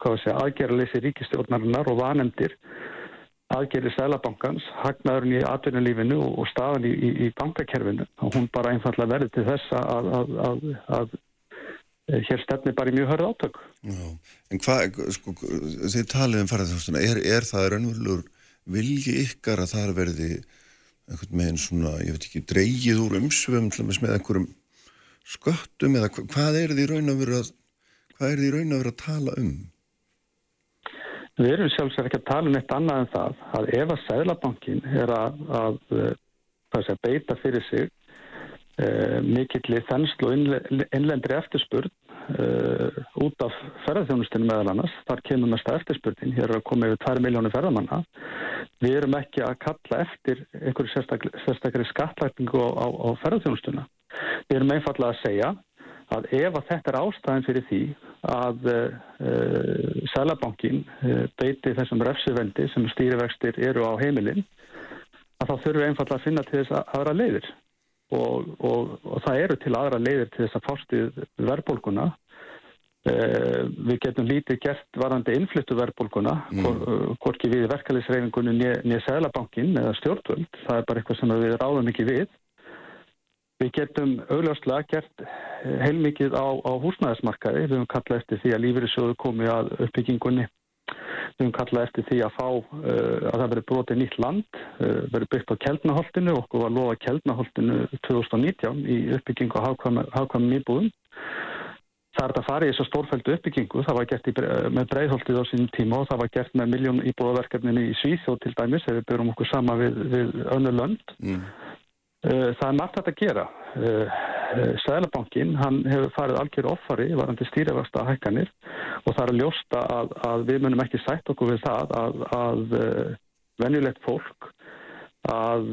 hvað sé aðgerðaleysi ríkistjórnarinnar og vanemdir aðgerið Sælabankans, hagnaðurinn í atvinnulífinu og staðan í, í, í bankakerfinu og hún bara einfallega verði til þess að, að, að, að eh, hér stefni bara í mjög hörð átök. Já, en hvað, sko, þið talið um ferðarþjónustuna, er, er það raunverulegur vilji ykkar að það verði einhvern veginn svona, ég veit ekki, dreygið úr og með einhverjum sköttum eða hvað er því raun að vera hvað er því raun að vera að tala um? Við erum sjálfsvegar ekki að tala um eitt annað en það að ef að Sæðlabankin er að, að, að beita fyrir sig uh, mikillir þenslu og innlendri eftirspurn uh, út af ferðarþjónustinu meðal annars, þar kemur mest eftirspurnin, hér er að koma yfir 2 miljónu ferðamanna. Við erum ekki að kalla eftir einhverju sérstakri, sérstakri skattlækningu á, á, á ferðarþjónustuna. Við erum einfallega að segja að ef að þetta er ástæðin fyrir því að uh, uh, Sælabankin uh, beiti þessum refsuvendi sem stýrivextir eru á heimilin að þá þurfum við einfallega að finna til þess að aðra leiðir. Og, og, og það eru til aðra leiðir til þess að fástið verðbólguna. Við getum lítið gert varandi innflyttu verðbólguna mm. hvorki við verkefliðsreifingunni nýja Sælabankin eða stjórnvöld. Það er bara eitthvað sem við ráðum ekki við Við getum augljóslega gert eh, heilmikið á, á húsnæðismarkaði. Við höfum kallað eftir því að lífyrirsjóðu komi að uppbyggingunni. Við höfum kallað eftir því að fá uh, að það veri brotið nýtt land, uh, veri byggt á Kjeldnaholtinu. Okkur var loða Kjeldnaholtinu 2019 í uppbyggingu á hafkvæmum íbúðum. Það er þetta farið í þessu stórfældu uppbyggingu. Það var gert í, með breyðholtið á sínum tíma og það var gert með miljón íbúðaverkefninu í Svíþjóð til dæmis ef við byrjum okkur sama við, við önnu lönd. Mm. Eh, það er margt að gera. Eh, eh, Sælabankin, hann hefur farið algjör offari varandi stýrifasta hækkanir og það er að ljósta að, að við munum ekki sætt okkur við það að, að venjulegt fólk að,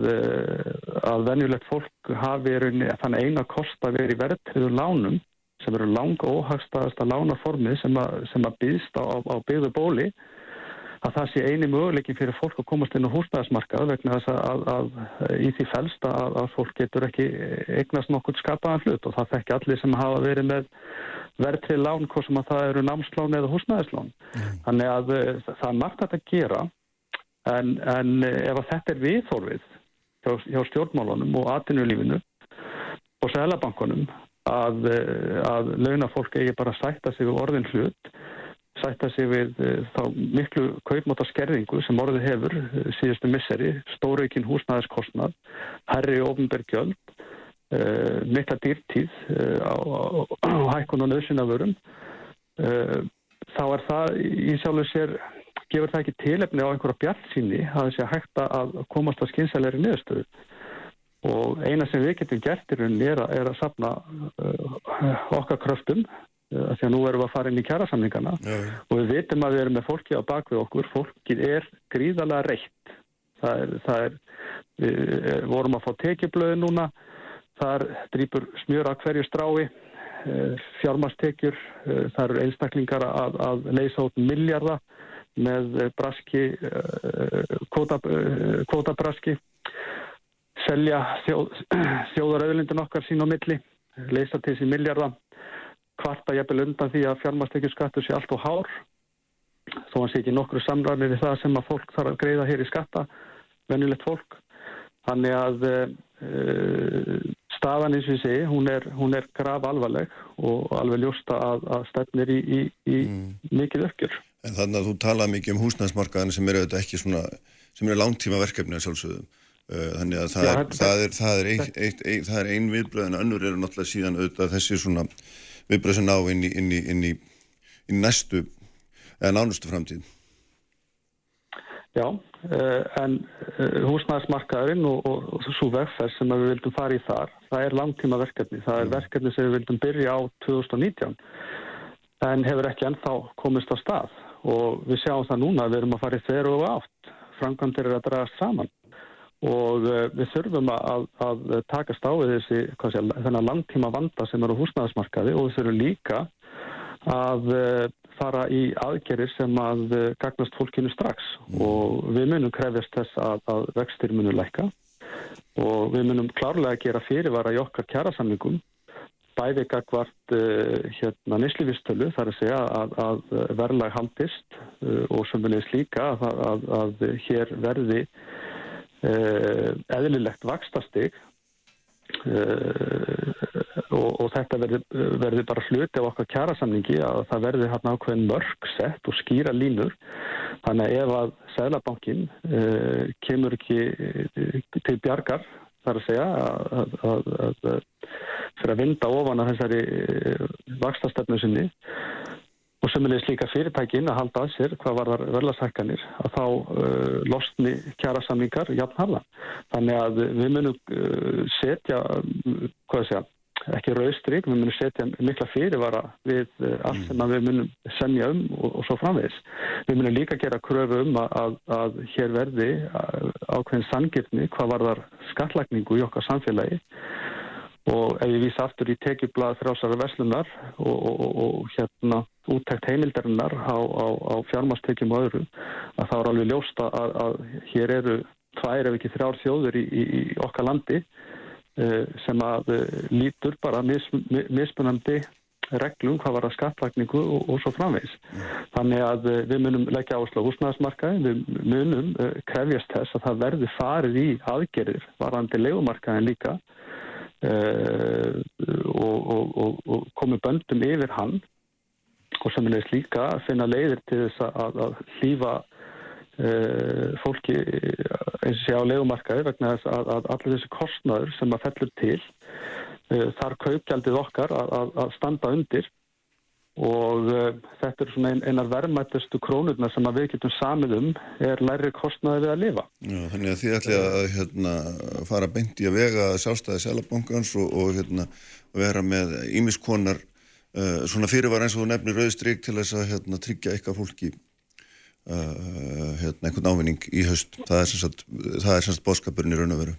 að venjulegt fólk hafi þannig eina kost að vera í verðtriðu lánum sem eru langa óhagstaðasta lánaformið sem að, sem býðst á, á byggðu bóli að það sé eini möguleikin fyrir fólk að komast inn á húsnæðismarkað vegna þess að, að, að í því fælsta að, að fólk getur ekki eignast nokkur skapaðan hlut og það þekki allir sem hafa verið með verðtrið lán hvort sem að það eru námslán eða húsnæðislán. Mm. Þannig að eh, það er margt að gera en, en ef að þetta er viðþórfið hjá, hjá stjórnmálunum og atvinnulífinu og selabankunum að, eh, að launafólk eigi bara að sætta sig við orðin hlut sætta sig við uh, þá miklu kaupmáta skerðingu sem orðið hefur uh, síðustu misseri, stóraukinn húsnæðiskostnad, herri ofnbergjöld, uh, eh, mikla dýrtíð á, hækkun og nöðsynavörum, þá er það í sjálfur sér, gefur það ekki tilefni á einhverja bjartsýni að það sé hægt að komast að skynsæleiri niðurstöðu. Og eina sem við getum gert í rauninni er, er að sapna okkar kröftum því að nú erum við að fara inn í kjærasamningana og við vitum að við erum með fólki á bakvið okkur, fólkið er gríðalega reitt. Það er, það er við vorum að fá tekiblöðu núna. Þar drýpur smjör að hverju strái eh, fjármastekjur eh, það eru einstaklingar að, að leysa út miljarda með braski eh, kvotabraski selja þjóð, þjóðarauðlindin okkar sín á milli leysa til þessi miljarda kvarta jæfnvel undan því að fjármastekjurskattur sé allt og hár þó hann sé ekki nokkru samræmi við það sem að fólk þarf að greiða hér í skatta venjulegt fólk þannig að uh, staðan eins og ég segi, hún er, hún er graf alvarleg og alveg ljósta að, að stefnir í, í, í mm. mikið ökkjur. En þannig að þú talað mikið um húsnæðsmarkaðin sem eru auðvitað ekki svona, sem eru langtíma verkefni að sjálfsögum. Eh, þannig að það, Já, er, er, það, er, ein, ein, ein, er ein viðblöðin, önnur eru náttúrulega síðan auðvitað þessi svona viðbröð sem ná inn í, inn í, inn í, inn í næstu eða nánustu framtíð. Já, uh, en uh, húsnæðismarkaðurinn og, og, og svo vegferð sem við vildum fara í þar, það er langtíma verkefni. Það er mm. verkefni sem við vildum byrja á 2019 en hefur ekki ennþá komist á stað og við sjáum það núna að við erum að fara í þeirra og átt. Framkvæmdir er að dragast saman og eh, við þurfum að, að takast á þessi sé, þennan langtíma vanda sem eru húsnæðismarkaði og við þurfum líka að eh, fara í aðgerir sem að eh, gagnast fólkinu strax mm. og við munum krefjast þess að, að vextir munum lækka og við munum klárlega gera fyrirvara í okkar kjærasamlingum bæði gagvart hérna nýslivistölu þar að segja að, að verðlag haldist og sem leist líka að, að hér verði eðlilegt vakstastig Uh, og, og þetta verður bara hluti af okkar kjærasamningi að það verður hérna ákveðin mörg sett og skýra línur. Þannig að ef að Sælabankin uh, kemur ekki til bjargar þar að segja að, að, að, að fyrir að vinda ofan að þessari vakstastöfnu sinni og semulegis líka fyrirtækin að halda að sér hvað var þar verðlasækkanir að þá uh, losni kjara samlingar jafn harðan. Þannig að við munum uh, setja, hvað ég, ekki rauðstryk, við munum setja mikla fyrirvara við uh, allt sem við munum semja um og, og svo framvegis. Við munum líka gera kröfu um að, að hér verði ákveðin sangirni hvað var þar skallagningu í okkar samfélagi og ef ég vísa aftur í tekjublað frásara veslunar og, og, og hérna úttækt heimildarinnar á, á, á fjármastekjum og öðru að það er alveg ljósta að, að hér eru tvær ef ekki þrjár þjóður í, í, í okkar landi uh, sem að uh, lítur bara mis, mismunandi reglum hvað var að skattlagningu og, og svo framvegs. Þannig að uh, við munum leggja áslá húsnæðismarkaði, við munum krefjast þess að það verði farið í aðgerir varandi legumarkaðin líka og, og, og komi böndum yfir hann og sem er líka að finna leiðir til þess að, að hlýfa uh, fólki eins og sé á legumarkaði vegna þess að, að allir þessi kostnaður sem að fellur til uh, þar kaupgjaldið okkar að, að standa undir og uh, þetta er svona ein, einar verðmættustu krónurna sem við getum samið um er læri kostnaði við að lifa. Já, þannig að þið ætli að hérna, fara beint í að vega sjálfstæði selabankans og, og hérna, vera með ímiskonar uh, svona fyrirvar eins og þú nefnir rauðstryk til þess að hérna, tryggja eitthvað fólki uh, hérna, einhvern ávinning í höst. Það er semst sagt bóskapurinn í raun og veru.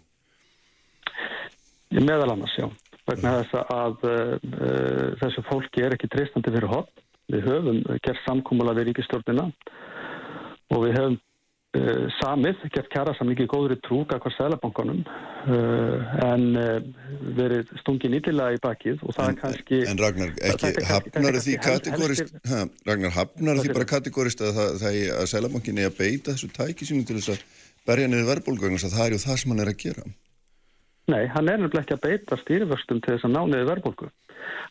Meðal annars, já vegna þess að uh, þessu fólki er ekki treystandi fyrir hot. Við höfum gert samkúmula við ríkistjórnina og við höfum uh, samið, gert kjara samlingi í góðri trúk að hvað sælabankanum uh, en verið stungin ítilega í bakið og það en, er kannski... En Ragnar, ekki, hafnar því kategórist, ha, Ragnar, hafnar því bara kategórist að, er að sælabankin er að beita þessu tæki sínum til þess að berja niður verðbólgögnum, það er ju það sem hann er að gera. Nei, hann er nefnilega ekki að beita stýrivörstum til þess að ná niður verðbólku.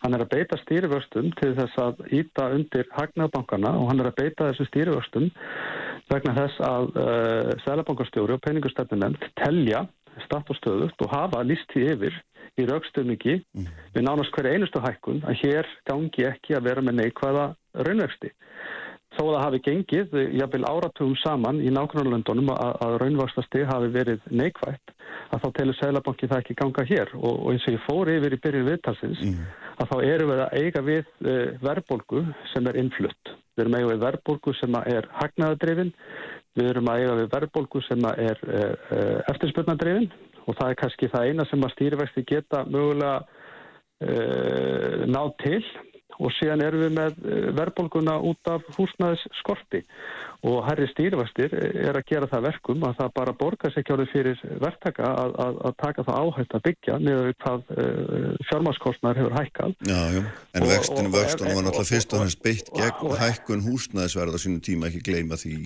Hann er að beita stýrivörstum til þess að íta undir hagnaðbankana og hann er að beita þessu stýrivörstum vegna þess að uh, Sælabankastjóri og peningustefnunend telja statt og stöðust og hafa listi yfir í raukstöfningi mm. við nánast hverja einustu hækkun að hér gangi ekki að vera með neikvæða raunvexti þó að það hafi gengið, jáfnveil áratugum saman í nákvæmlega að, raunvarslasti hafi verið neikvægt, að þá telur Sælabanki það ekki ganga hér og, og eins og ég fór yfir í byrjun viðtalsins, mm. að þá eru við að eiga við e, verðbólgu sem er innflutt. Við erum að eiga við verðbólgu sem er hagnaðadrifin, við erum að eiga við verðbólgu sem er e, e, eftirspurnadrifin og það er kannski það eina sem að stýrivexti geta mögulega e, náð til og síðan erum við með eh, verðbólguna út af húsnæðis skorti og herri stýrivastir er að gera það verkum að það bara borgar sér kjárið fyrir verktaka að, að, að taka það áhætt að byggja niður hvað uh, eh, fjármáskostnar hefur hækkað. Já, já, en vextinu vöxtunum var náttúrulega fyrst og hans beitt gegn hækkun húsnæðisverð á sínum tíma ekki gleyma því.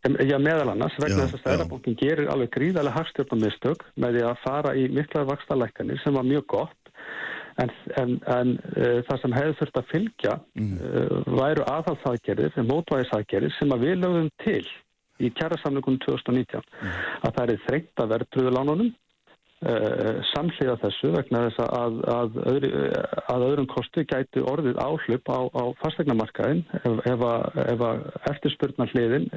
Já, meðal annars, vegna þess að stærðarbókin gerir alveg gríðarlega hagstjórnumistök með því að fara í mikla vakstarleikanir sem var mjög gott En, en, en uh, það sem hefði þurft að fylgja mm. uh, væru aðhalsaðgerðir, mótvæðisaðgerðir sem að við lögum til í kjærasamleikunum 2019 mm. að það er þrengt að verðtrúðu lánunum uh, samsliða þessu vegna þess að, að, öðru, að öðrum kosti gæti orðið áhlaup á, á fastegnamarkaðin ef, ef, ef að eftirspurnar hliðin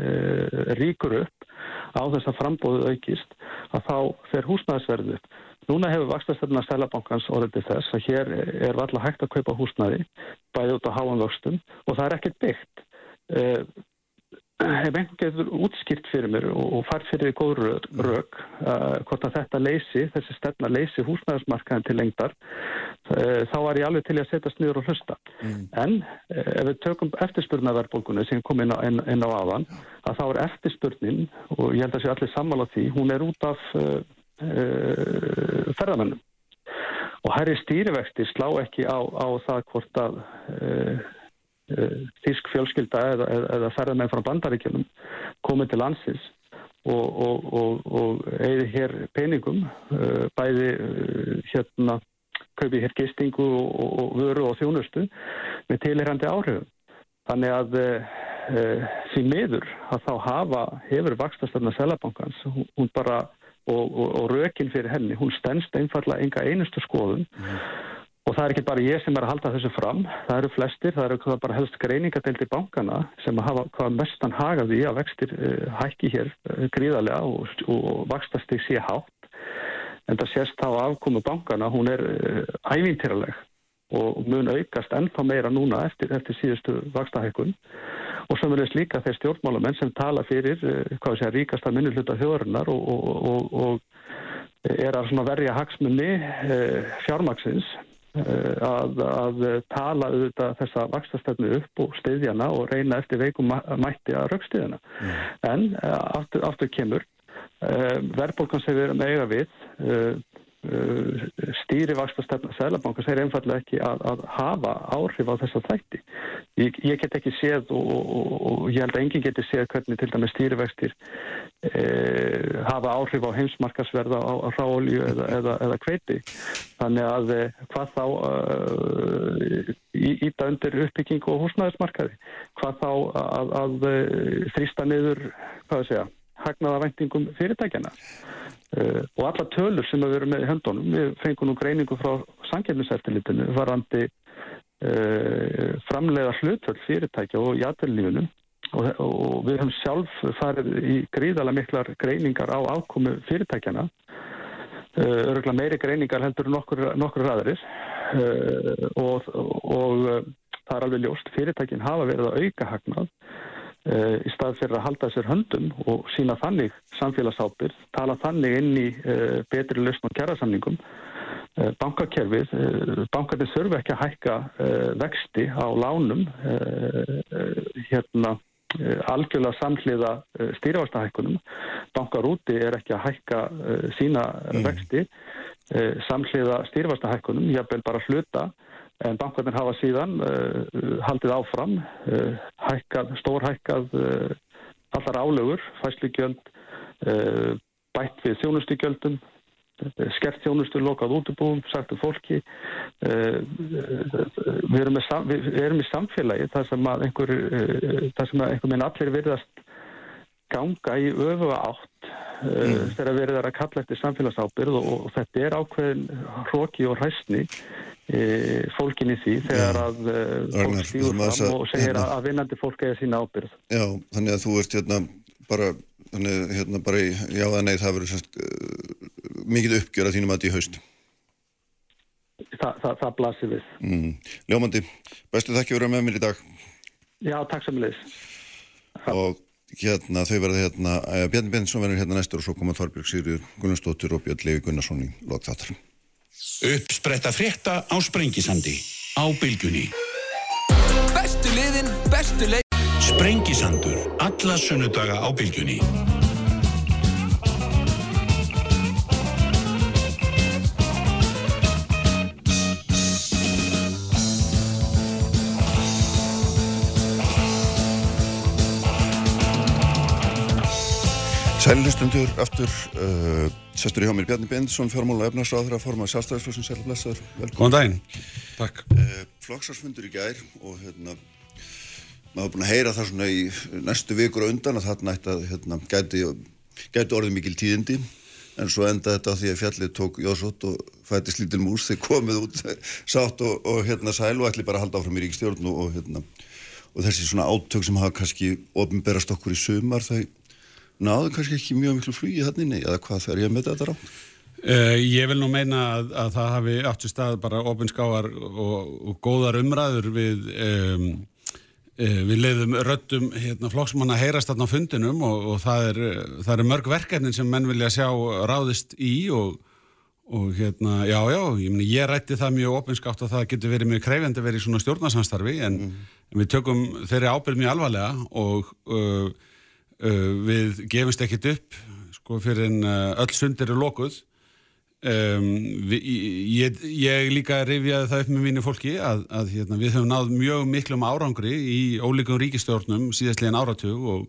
ríkur upp á þess að frambóðu aukist að þá fer húsnæðisverðið upp Núna hefur vakstastöfna Sælabankans orðið þess að hér er valla hægt að kaupa húsnaði bæði út á háan vöxtum og það er ekkert byggt. Uh, hef einhvern getur útskýrt fyrir mér og, og fær fyrir góð rauk uh, hvort að þetta leysi, þessi stefna leysi húsnæðismarkaðin til lengdar uh, þá var ég alveg til að setjast niður og hlusta. Mm. En ef við tökum eftirspurnaverðbólkunni sem kom inn á, inn, inn á aðan að þá er eftirspurnin og ég held að sé allir sammála því, hún er út af uh, ferðamennum og herri stýrivexti slá ekki á, á það hvort að uh, uh, þísk fjölskylda eða, eða ferðamenn frá bandaríkjunum komið til landsins og, og, og, og eigði hér peningum, bæði hérna kaupi hér gistingu og, vöru og þjónustu með tilherrandi áhrifum. Þannig að því miður að þá hafa hefur vakstastarna selabankans, hún bara og, og rökin fyrir henni, hún stennst einfallega enga einustu skoðun mm. Og það er ekki bara ég sem er að halda þessu fram, það eru flestir, það eru bara helst greiningadeildi bankana sem hafa hvað mestan hagaði að vextir uh, hækki hér uh, gríðarlega og, og vakstast í sé hátt. En það sést á afkomu bankana, hún er uh, ævintýraleg og mun aukast ennþá meira núna eftir, eftir síðustu vakstahækun. Og verðist líka þeir stjórnmálamenn sem tala fyrir, hvað sé að ríkasta minnuluta þjóðarinnar og, og, og er að verja hagsmunni fjármaksins Eh, að, að tala auðvitað þessa vakstastöfnu upp og stiðjana og reyna eftir veikum mætti að raukstiðjana. Mm. En eh, aftur, aftur kemur, eh, verðbólkan sem við erum eiga við, stýri vakstastöfna Sælabankas er einfallega ekki að, að hafa áhrif á þessa þætti. Ég, ég get ekki séð og, og, og ég held að enginn geti séð hvernig til dæmis stýrivextir e, hafa áhrif á heimsmarkasverða á, á ráolju eða, eða, eða kveiti. Þannig að e, hvað þá uh, íta undir uppbygging og húsnæðismarkaði, hvað þá að, að e, þrýsta niður, hvað það segja, hagnaða vendingum fyrirtækjana. Uh, og alla tölur sem við erum með í höndunum, við fengum nú greiningu frá sangjefniseftilitinu varandi uh, framlega hlutvöld fyrirtækja og jætverðlífunum og, og við höfum sjálf farið í gríðala miklar greiningar á ákomu fyrirtækjana uh, öruglega meiri greiningar heldur nokkur, nokkur ræðarir uh, og, og uh, það er alveg ljóst fyrirtækin hafa verið að auka hagnað uh, í stað fyrir að halda sér höndum og sína þannig samfélagsápir tala þannig inn í uh, betri lausn og kjærasamningum bankakerfið, bankarnir þurfu ekki að hækka vexti á lánum hérna Eh, algjörlega samhliða eh, stýrjávastahækkunum. Bankar úti er ekki að hækka eh, sína mm. vexti samhliða stýrjávastahækkunum, jábel bara hluta, en bankarnir hafa síðan haldið áfram, hækkað, stórhækkað allar álögur, fæsligjöld, bætt við þjónustugjöldum, skert þjónustu, lokað útubúum, sagtu fólki. Eh, við erum, við erum í samfélagi þar sem að einhver, eh, einhver minn allir virðast ganga í öfuga átt eh, mm. þegar við erum að kalla eftir samfélagsábyrð og, og þetta er ákveðin hróki og hræstni fólkinni því þegar að fólk stýður fram og segir hérna, að vinnandi fólk eða sína ábyrð. Já, þannig að þú ert hérna bara, þannig hérna bara í jáða nei það verður semst mikið uppgjör að þínum að þetta í haust? Þa, það, það blasir við. Mm. Ljómandi, bestu þakki fyrir að með mér í dag. Já, takk samanleis. Og hérna, þau verða hérna, eh, Bjarni Bensson verður hérna næstur og svo koma Þorbjörg Sigurður Gunnarsdóttir og Björn Levi Gunnarsson í lokþáttar. Uppspretta frétta á Sprengisandi á bylgunni. Bestu liðin, bestu leið. Sprengisandur, alla sunnudaga á bylgunni. Sælulustundur aftur, uh, sestur í hjá mér Bjarni Bendisson, fjármála efnarsráður að forma sjálfstæðisflokksins, sælu blessaður, velkomin. Góðan daginn, takk. Uh, Flokksarsfundur í gær og hérna, maður búin að heyra það svona í næstu vikur og undan að þarna ætti að, hérna, gæti, gæti orðið mikil tíðindi, en svo enda þetta því að fjallið tók jósótt og fætti slítil mús þegar komið út sátt og, og hérna sæl og ætli bara að halda áfram í ríkstjórn og, og hérna, og þessi svona átök sem hafa kannski ofnberast okkur í sumar þau náðu kannski ekki mjög miklu flugi hann inni eða hvað þegar ég með þetta rátt? Uh, ég vil nú meina að, að það hafi í stað bara ofinskáar og, og góðar umræður við um, uh, við leiðum röttum hérna, flokksmann að heyrast þarna á fundinum og, og það, er, það er mörg verkefnin sem menn vilja sjá ráðist í og, og hérna, já, já, ég, meni, ég rætti það mjög ofinskátt að það getur verið mjög kreyfandi að vera í svona stjórnarsamstarfi en, mm. en við tökum þeirri ábyrð mjög alvarlega og Uh, við gefumst ekkert upp sko fyrir en uh, öll sundir er lokuð. Um, við, ég, ég líka rifjaði það upp með mínu fólki að, að hérna, við höfum náð mjög miklum árangri í ólíkum ríkistjórnum síðastlegin áratug og,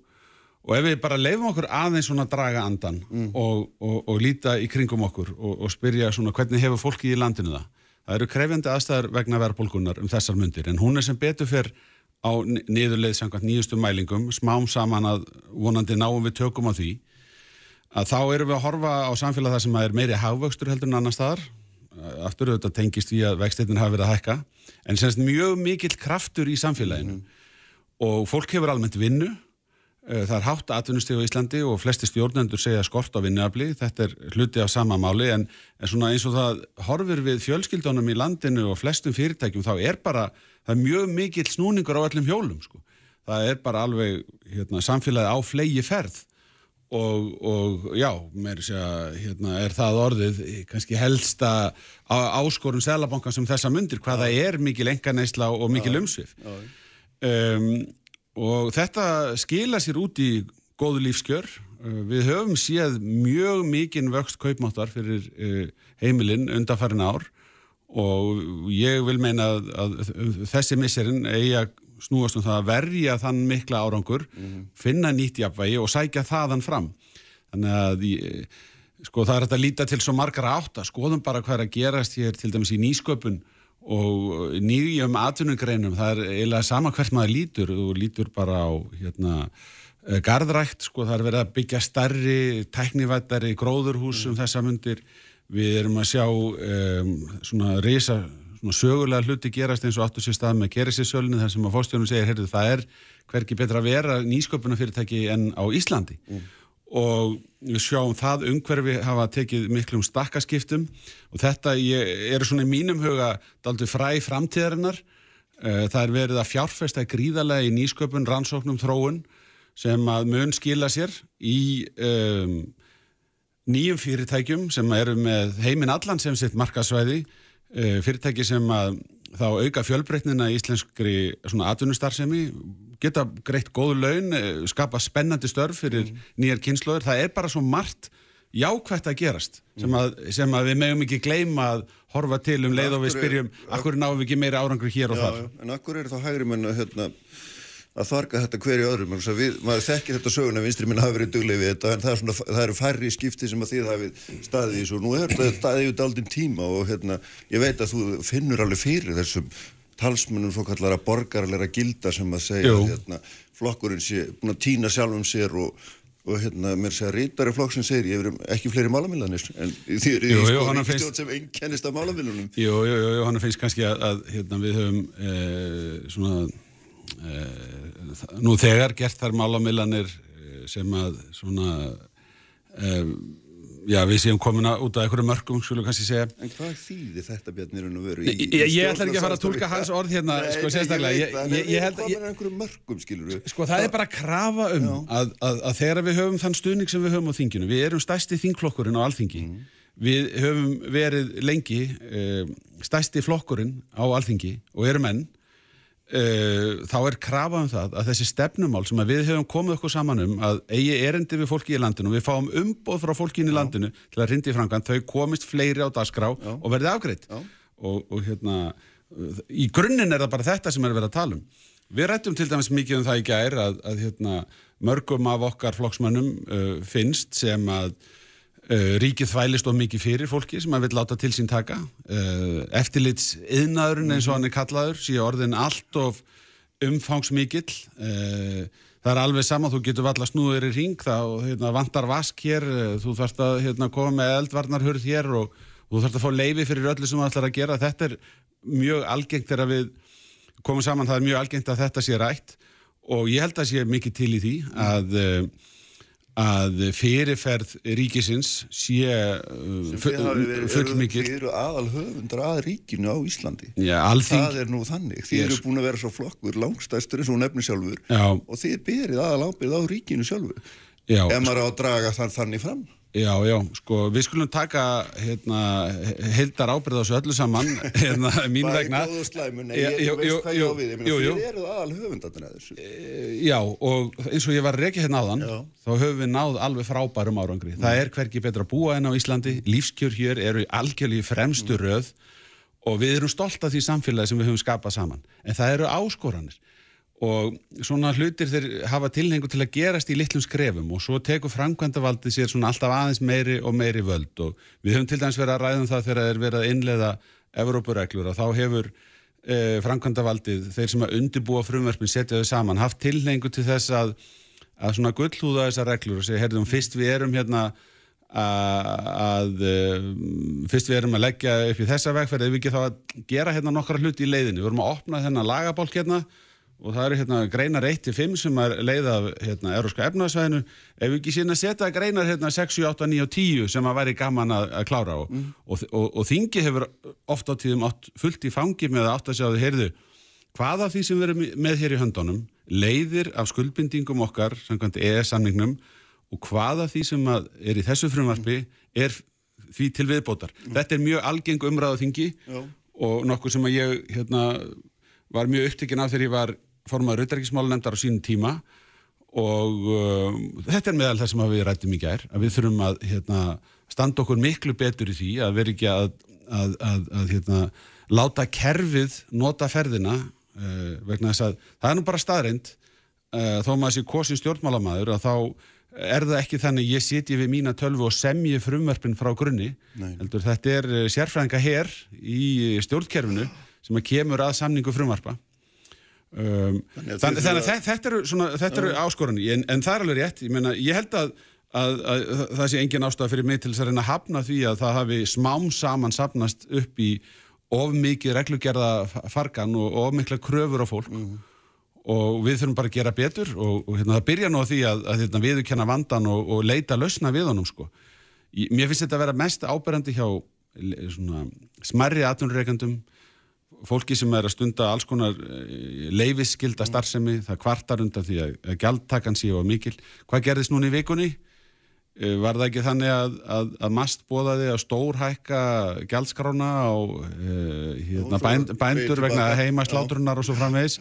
og ef við bara leifum okkur aðeins svona draga andan og, og, og líta í kringum okkur og, og spyrja svona hvernig hefur fólki í landinu það það eru krefjandi aðstæður vegna verðbólgunar um þessar myndir en hún er sem betur fyrr á ni- niðurleið samkvæmt nýjustu mælingum smám saman að vonandi náum við tökum á því að þá erum við að horfa á samfélag það sem er meiri hagvöxtur heldur en annar staðar. Aftur auðvitað tengist því að vexteitin hafi verið að hækka en semst mjög mikill kraftur í samfélaginu. Og fólk hefur almennt vinnu Eh, það er hátt atvinnustíð á Íslandi og flesti stjórnendur segja skort á vinnuafli. Þetta er hluti af sama máli en, en svona eins og það horfir við fjölskyldunum í landinu og flestum fyrirtækjum þá er bara, það er mjög mikill snúningur á öllum hjólum sko. það er bara alveg hérna, samfélagi á flegi ferð. Og, og já, mér sé að hérna, er það orðið kannski helsta á- áskorun Selabankan sem þessa mundir, hvað það er mikil enganeisla og mikil umsvif. Um, og þetta skila sér út í góðu lífskjör. Uh, við höfum séð mjög mikinn vöxt kaupmáttar fyrir uh, heimilinn undanfærin ár. Og ég vil meina að, að þessi misserinn eigi að snúast um það að verja þann mikla árangur, finna nýtt jafnvægi og sækja þaðan fram. Þannig að ég, sko, það er að líta til svo margar átta, skoðum bara hvað er að gerast hér til dæmis í nýsköpun og nýjum atvinnugreinum, það er eiginlega sama hvert maður lítur og lítur bara á hérna, eh, garðrækt, sko, það er verið að byggja stærri, tæknivættari gróðurhús um þessa mundir. Við erum að sjá um, svona reysa svona sögulega hluti gerast eins og áttu sér stað með gerisinsölinu þar sem að fórstjónum segir, heyrðu, það er hverki betra að vera nýsköpunafyrirtæki en á Íslandi og við sjáum það umhverfi hafa tekið miklum stakkaskiptum og þetta ég, er svona í mínum huga daldur fræ framtíðarinnar. Eh, það er verið að fjárfesta gríðarlega í nýsköpun, rannsóknum, þróun sem að mun skila sér í um, nýjum fyrirtækjum sem eru með heiminn allan sem sitt markasvæði uh, fyrirtæki sem að þá auka fjölbreytnina í íslenskri atvinnustarfsemi geta greitt góðu laun, eh, skapa spennandi störf fyrir nýjar kynnslóður það er bara svo margt jákvætt að gerast sem að, sem að við megum ekki gleyma að horfa til um leið og við spyrjum akkur náum við ekki meira árangur hér og Já, þar? já, en akkur er þá hægri menn að, hérna, að þarga þetta hverju öðrum? Við, maður þekkir þetta söguna vinstri minn hafi verið duglega við þetta en það, er svona, það eru færri skipti sem að þið hafið staðið í svo nú er þetta staðið út aldinn tíma og hérna, ég veit að þú finnur alveg fyrir þessum talsmunum svo kallara borgarleira gilda sem að segja að hérna, flokkurinn sé búin að týna sjálfum sér og, og hérna, mér segja rítari flokk sem segir ég verið ekki fleiri málamillanir en þið eru Jú, í jú, sko ríkistjórn finnst- sem einkennist af málamillunum Jú, jú, jú, hann finnst kannski að, að hérna, við höfum e, svona e, nú þegar gert þar málamillanir e, sem að svona e, já, við séum komin að, út af einhverju mörgum, skulum kannski segja En hvað þýðir þetta Bjarni raun og veru? Nei, ég- ég ætla ekki að fara að túlka hans orð hérna, sko, sérstaklega. Að- að... Það er einhverjum mörgum, skilur við. Sko það er bara að krafa um að, að, að þegar við höfum þann stuðning sem við höfum á þinginu, við erum stærsti þingflokkurinn á alþingi, við höfum verið lengi uh, stærsti flokkurinn á alþingi og erum enn, uh, þá er krafa um það að þessi stefnumál sem við höfum komið okkur saman um að eigi erendi við fólki í landinu og við fáum umboð frá fólkinu í landinu til að rindi í framkvæmt, þau komist fleiri á dagskrá og verði afgreitt og, og hérna í grunninn er það bara þetta sem er verið að tala um. Við rættum til dæmis mikið um það í gær að, að hérna, mörgum af okkar flokksmönnum uh, finnst sem að ríkið þvælist of mikið fyrir fólki sem að vil láta til sín taka. Uh, eftirlits yðnaðurinn eins og hann er kallaður, sé orðin allt of umfangsmikill. Uh, það er alveg sama, þú getur valla snúður í ring, það hérna, vantar vask hér, þú þarfst að hérna, koma með eldvarnarhurð hér og, og þú þarfst að fá leifi fyrir öllu sem þú ætlar að gera. Þetta er mjög algengt þegar við komum saman, það er mjög algengt að þetta sé rætt og ég held að sé mikið til í því að, eh, að fyrirferð ríkisins sé uh, full mikið. Þið eru aðal höfundar að ríkinu á Íslandi. Já, Það er nú þannig. Þið Yes. eru búin að vera svo flokkur, langstæstur eins og nefnir sjálfur. Já. Og þið berið aðal ábyrð á ríkinu sjálfur. Já, Ef maður á að draga þann þannig fram. já, já, sko, við skulum taka hérna, heildar ábyrð á þessu öllu saman, hérna, mín vegna. góðu slæmu, nei, Já, ég, jú, veist hvað jú, ég á við. Ég meina. Þið eruð aðal höfundarnir að þessu. Já, og eins og ég var rekja hérna áðan, Já. þá höfum við náð alveg frábærum árangri. Það er hverki betra að búa en á Íslandi, lífskjör hér eru algjörlega fremstu röð og við erum stolt af því samfélagi sem við höfum skapað saman. En það eru áskoranir og svona hlutir þeir hafa tilhengu til að gerast í litlum skrefum. Og svo tekur framkvæmdavaldið sér svona alltaf aðeins meiri og meiri völd. Og við höfum til dæmis verið að ræðum það þegar það er verið að innleiða Evrópureglur og þá hefur eh, framkvæmdavaldið, þeir sem að undibúa frumverfin setja þau saman, haft tilhengu til þess að, að svona gullhúða þessar reglur og segja, herðum, fyrst við erum hérna að, að eh, fyrst við erum að leggja upp í þessa vegferð, ef við ekki þá að gera hérna nokkra hluti í leiðinu, við erum að opna þennan lagabálk hérna og það eru hérna greinar 1-5 sem er leið af hérna Európska efnaðsvæðinu ef við ekki síðan að setja greinar hérna 6, 7, 8, 9 og 10 sem að væri gaman að, að klára og, og, og, og þingi hefur oft á tíðum átt fullt í fangi með að átt að sjá þau, heyrðu, hvað af því sem við erum með hér í höndunum leiðir af skuldbindingum okkar samkvæmt EES-samningnum og hvað af því sem er í þessu frumvarpi er því til viðbótar. Þetta er mjög algeng umræða þingi Já. og nokkuð sem að ég hérna, var mjög upptekinn af þegar ég var formaður auðverkismálunemndar á sínum tíma og um, þetta er meðal það sem við rættum í gær að við þurfum að hérna, standa okkur miklu betur í því að vera ekki að, að, að, að hérna, láta kerfið nota ferðina uh, vegna þess að það er nú bara staðreind uh, þó maður sé kosin stjórnmálamæður að þá er það ekki þannig ég sitji við mína tölvu og semji frumverfin frá grunni Nei. heldur þetta er uh, sérfræðinga her í stjórnkerfinu sem að kemur að samningu frumvarpa um, Þannig þannig, þannig að þetta eru, svona, þetta eru áskorunni en, en það er alveg rétt, ég, meina, ég held að, að, að það sé engin ástæða fyrir mig til þess að reyna að hafna því að það hafi smám saman sapnast upp í of mikið reglugerða fargan og of mikla kröfur á fólk. Og við þurfum bara að gera betur og, og hérna, það byrja nú á því að, að hérna, viðurkenna vandan og, og leita lausna við honum sko. Í- Mér finnst þetta að vera mest áberandi hjá svona, smerri atvinnureikandum fólki sem er að stunda alls konar leifisskilda starfsemi, það kvartar undan því að, gjaldtakan sé og mikil. Hvað gerðist núna í vikunni? Eh, Var það ekki þannig að, að, að mast bóðaði að stórhækka gjaldskrána á uh, hérna, bænd, bændur vegna heima slátrunar og svo framvegis?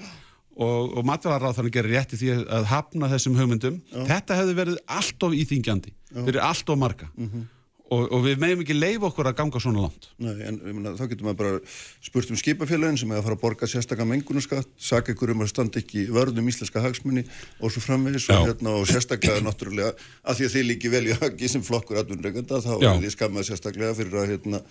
Og, og matvælaráð þannig gerir rétt í því að- hafna þessum hugmyndum. Þetta hefði verið allt of íþingjandi, fyrir allt of marga og, og við meðum ekki leif okkur að ganga svona langt. Nei, en ég meina, þá getur maður bara spurt um skipafélagin sem er að fara að borga sérstakka mengunaskatt, saka ykkur um að standa ekki vörðum íslenska hagsmunni og svo framvegis og, hérna, og sérstaklega náttúrulega að því að þið líki vel í hagi sem flokkur atvinnureikanda þá Já. er þið skammað sérstaklega fyrir að hérna,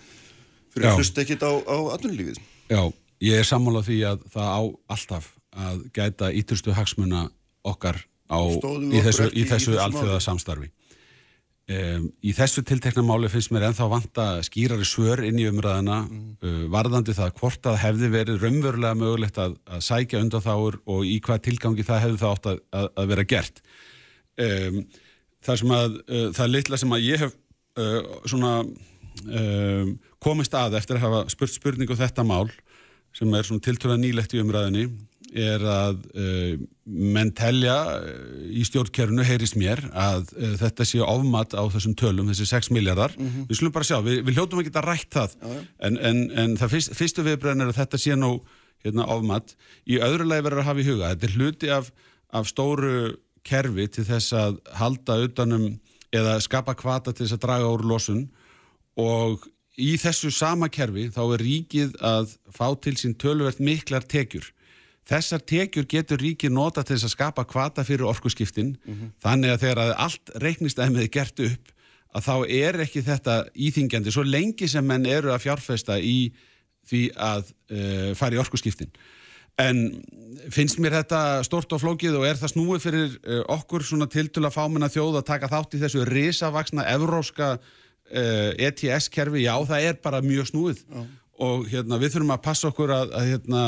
fyrir að hlusta ekkit á, á atvinnulífið. Já, ég er sammálað því að það á alltaf að gæta íturstu hagsmuna okkar á, við í þessu, ekki þessu þessu alþjóða máli? samstarfi. Um, í þessu tiltekna máli finnst mér ennþá vanta skýrari svör inn í umræðina uh, varðandi það hvort að hefði verið raunverulega mögulegt að, að sækja undan þáur og í hvað tilgangi það hefði það átt að, að, að vera gert. Um, það sem að uh, það litla sem að ég hef uh, svona um, komist að eftir að hafa spurt spurningu þetta mál sem er svona tiltöla nýlegt í umræðinni er að uh, menn telja uh, í stjórnkerfinu heyrist mér að uh, þetta sé ofmat á þessum tölum, þessi 6 miljardar við skulum bara sjá, við, við hljótum ekki að rætt það. En, en, en það fyrst, fyrstu viðbröðin er að þetta sé nú hérna, ofmat. Í öðru lagi verður að hafa í huga þetta er hluti af, af stóru kerfi til þess að halda utanum eða skapa kvata til þess að draga úr losun. Og í þessu sama kerfi þá er ríkið að fá til sín töluvert miklar tekjur. Þessar tekjur getur ríkið nota til þess að skapa kvata fyrir orkuskiptin þannig að þegar að allt reiknistæmið er gert upp að þá er ekki þetta íþingjandi svo lengi sem menn eru að fjárfesta í því að uh, fara í orkuskiptin. En finnst mér þetta stort og flókið og er það snúið fyrir uh, okkur svona tiltula fámenna þjóð að taka þátt í þessu risavaksna evróska uh, ETS-kerfi? Já, það er bara mjög snúið og hérna, við þurfum að passa okkur að, að, hérna,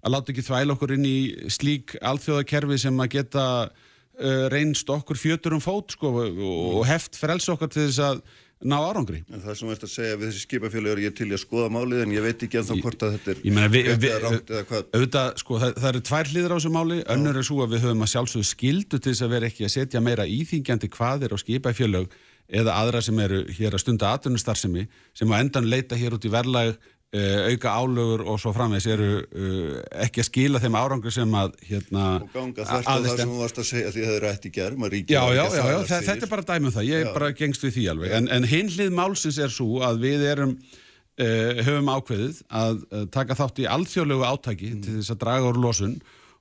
að láta ekki þvæla okkur inn í slík alþjóðakerfi sem að geta uh, reynst okkur fjötur um fót sko, og, og heft frels okkar til þess að ná árangri. En það sem þú ert að segja við þessi skipafélag er ég til að skoða málið en ég veit ekki ennþá hvort að þetta er Ég meina, við, eða rátt eða hvað. auðvitað, sko, það, það eru tvær hlýður á þessu máli, önnur er svo að við höfum að sjálfsögðu skildu til þess að vera ekki að setja meira íþingjandi hvaðir og skipafjölög eða aðra sem eru hér að stunda atvinnustarfsemi sem á endan leita hér út í verðlag auka álögur og svo framvegs eru uh, ekki að skila þeim árangur sem að hérna Og ganga þvert aðeins það sem þú varst að segja því að það er rætt í gerð, maður ríkir Já, já, að já, já þetta er bara dæmi um það, ég Já. bara gengst við því alveg, en, en hinn hlið málsins er svo að við erum uh, höfum ákveðið að uh, taka þátt í alþjóðlegu átaki Mm. til þess að draga úr losun.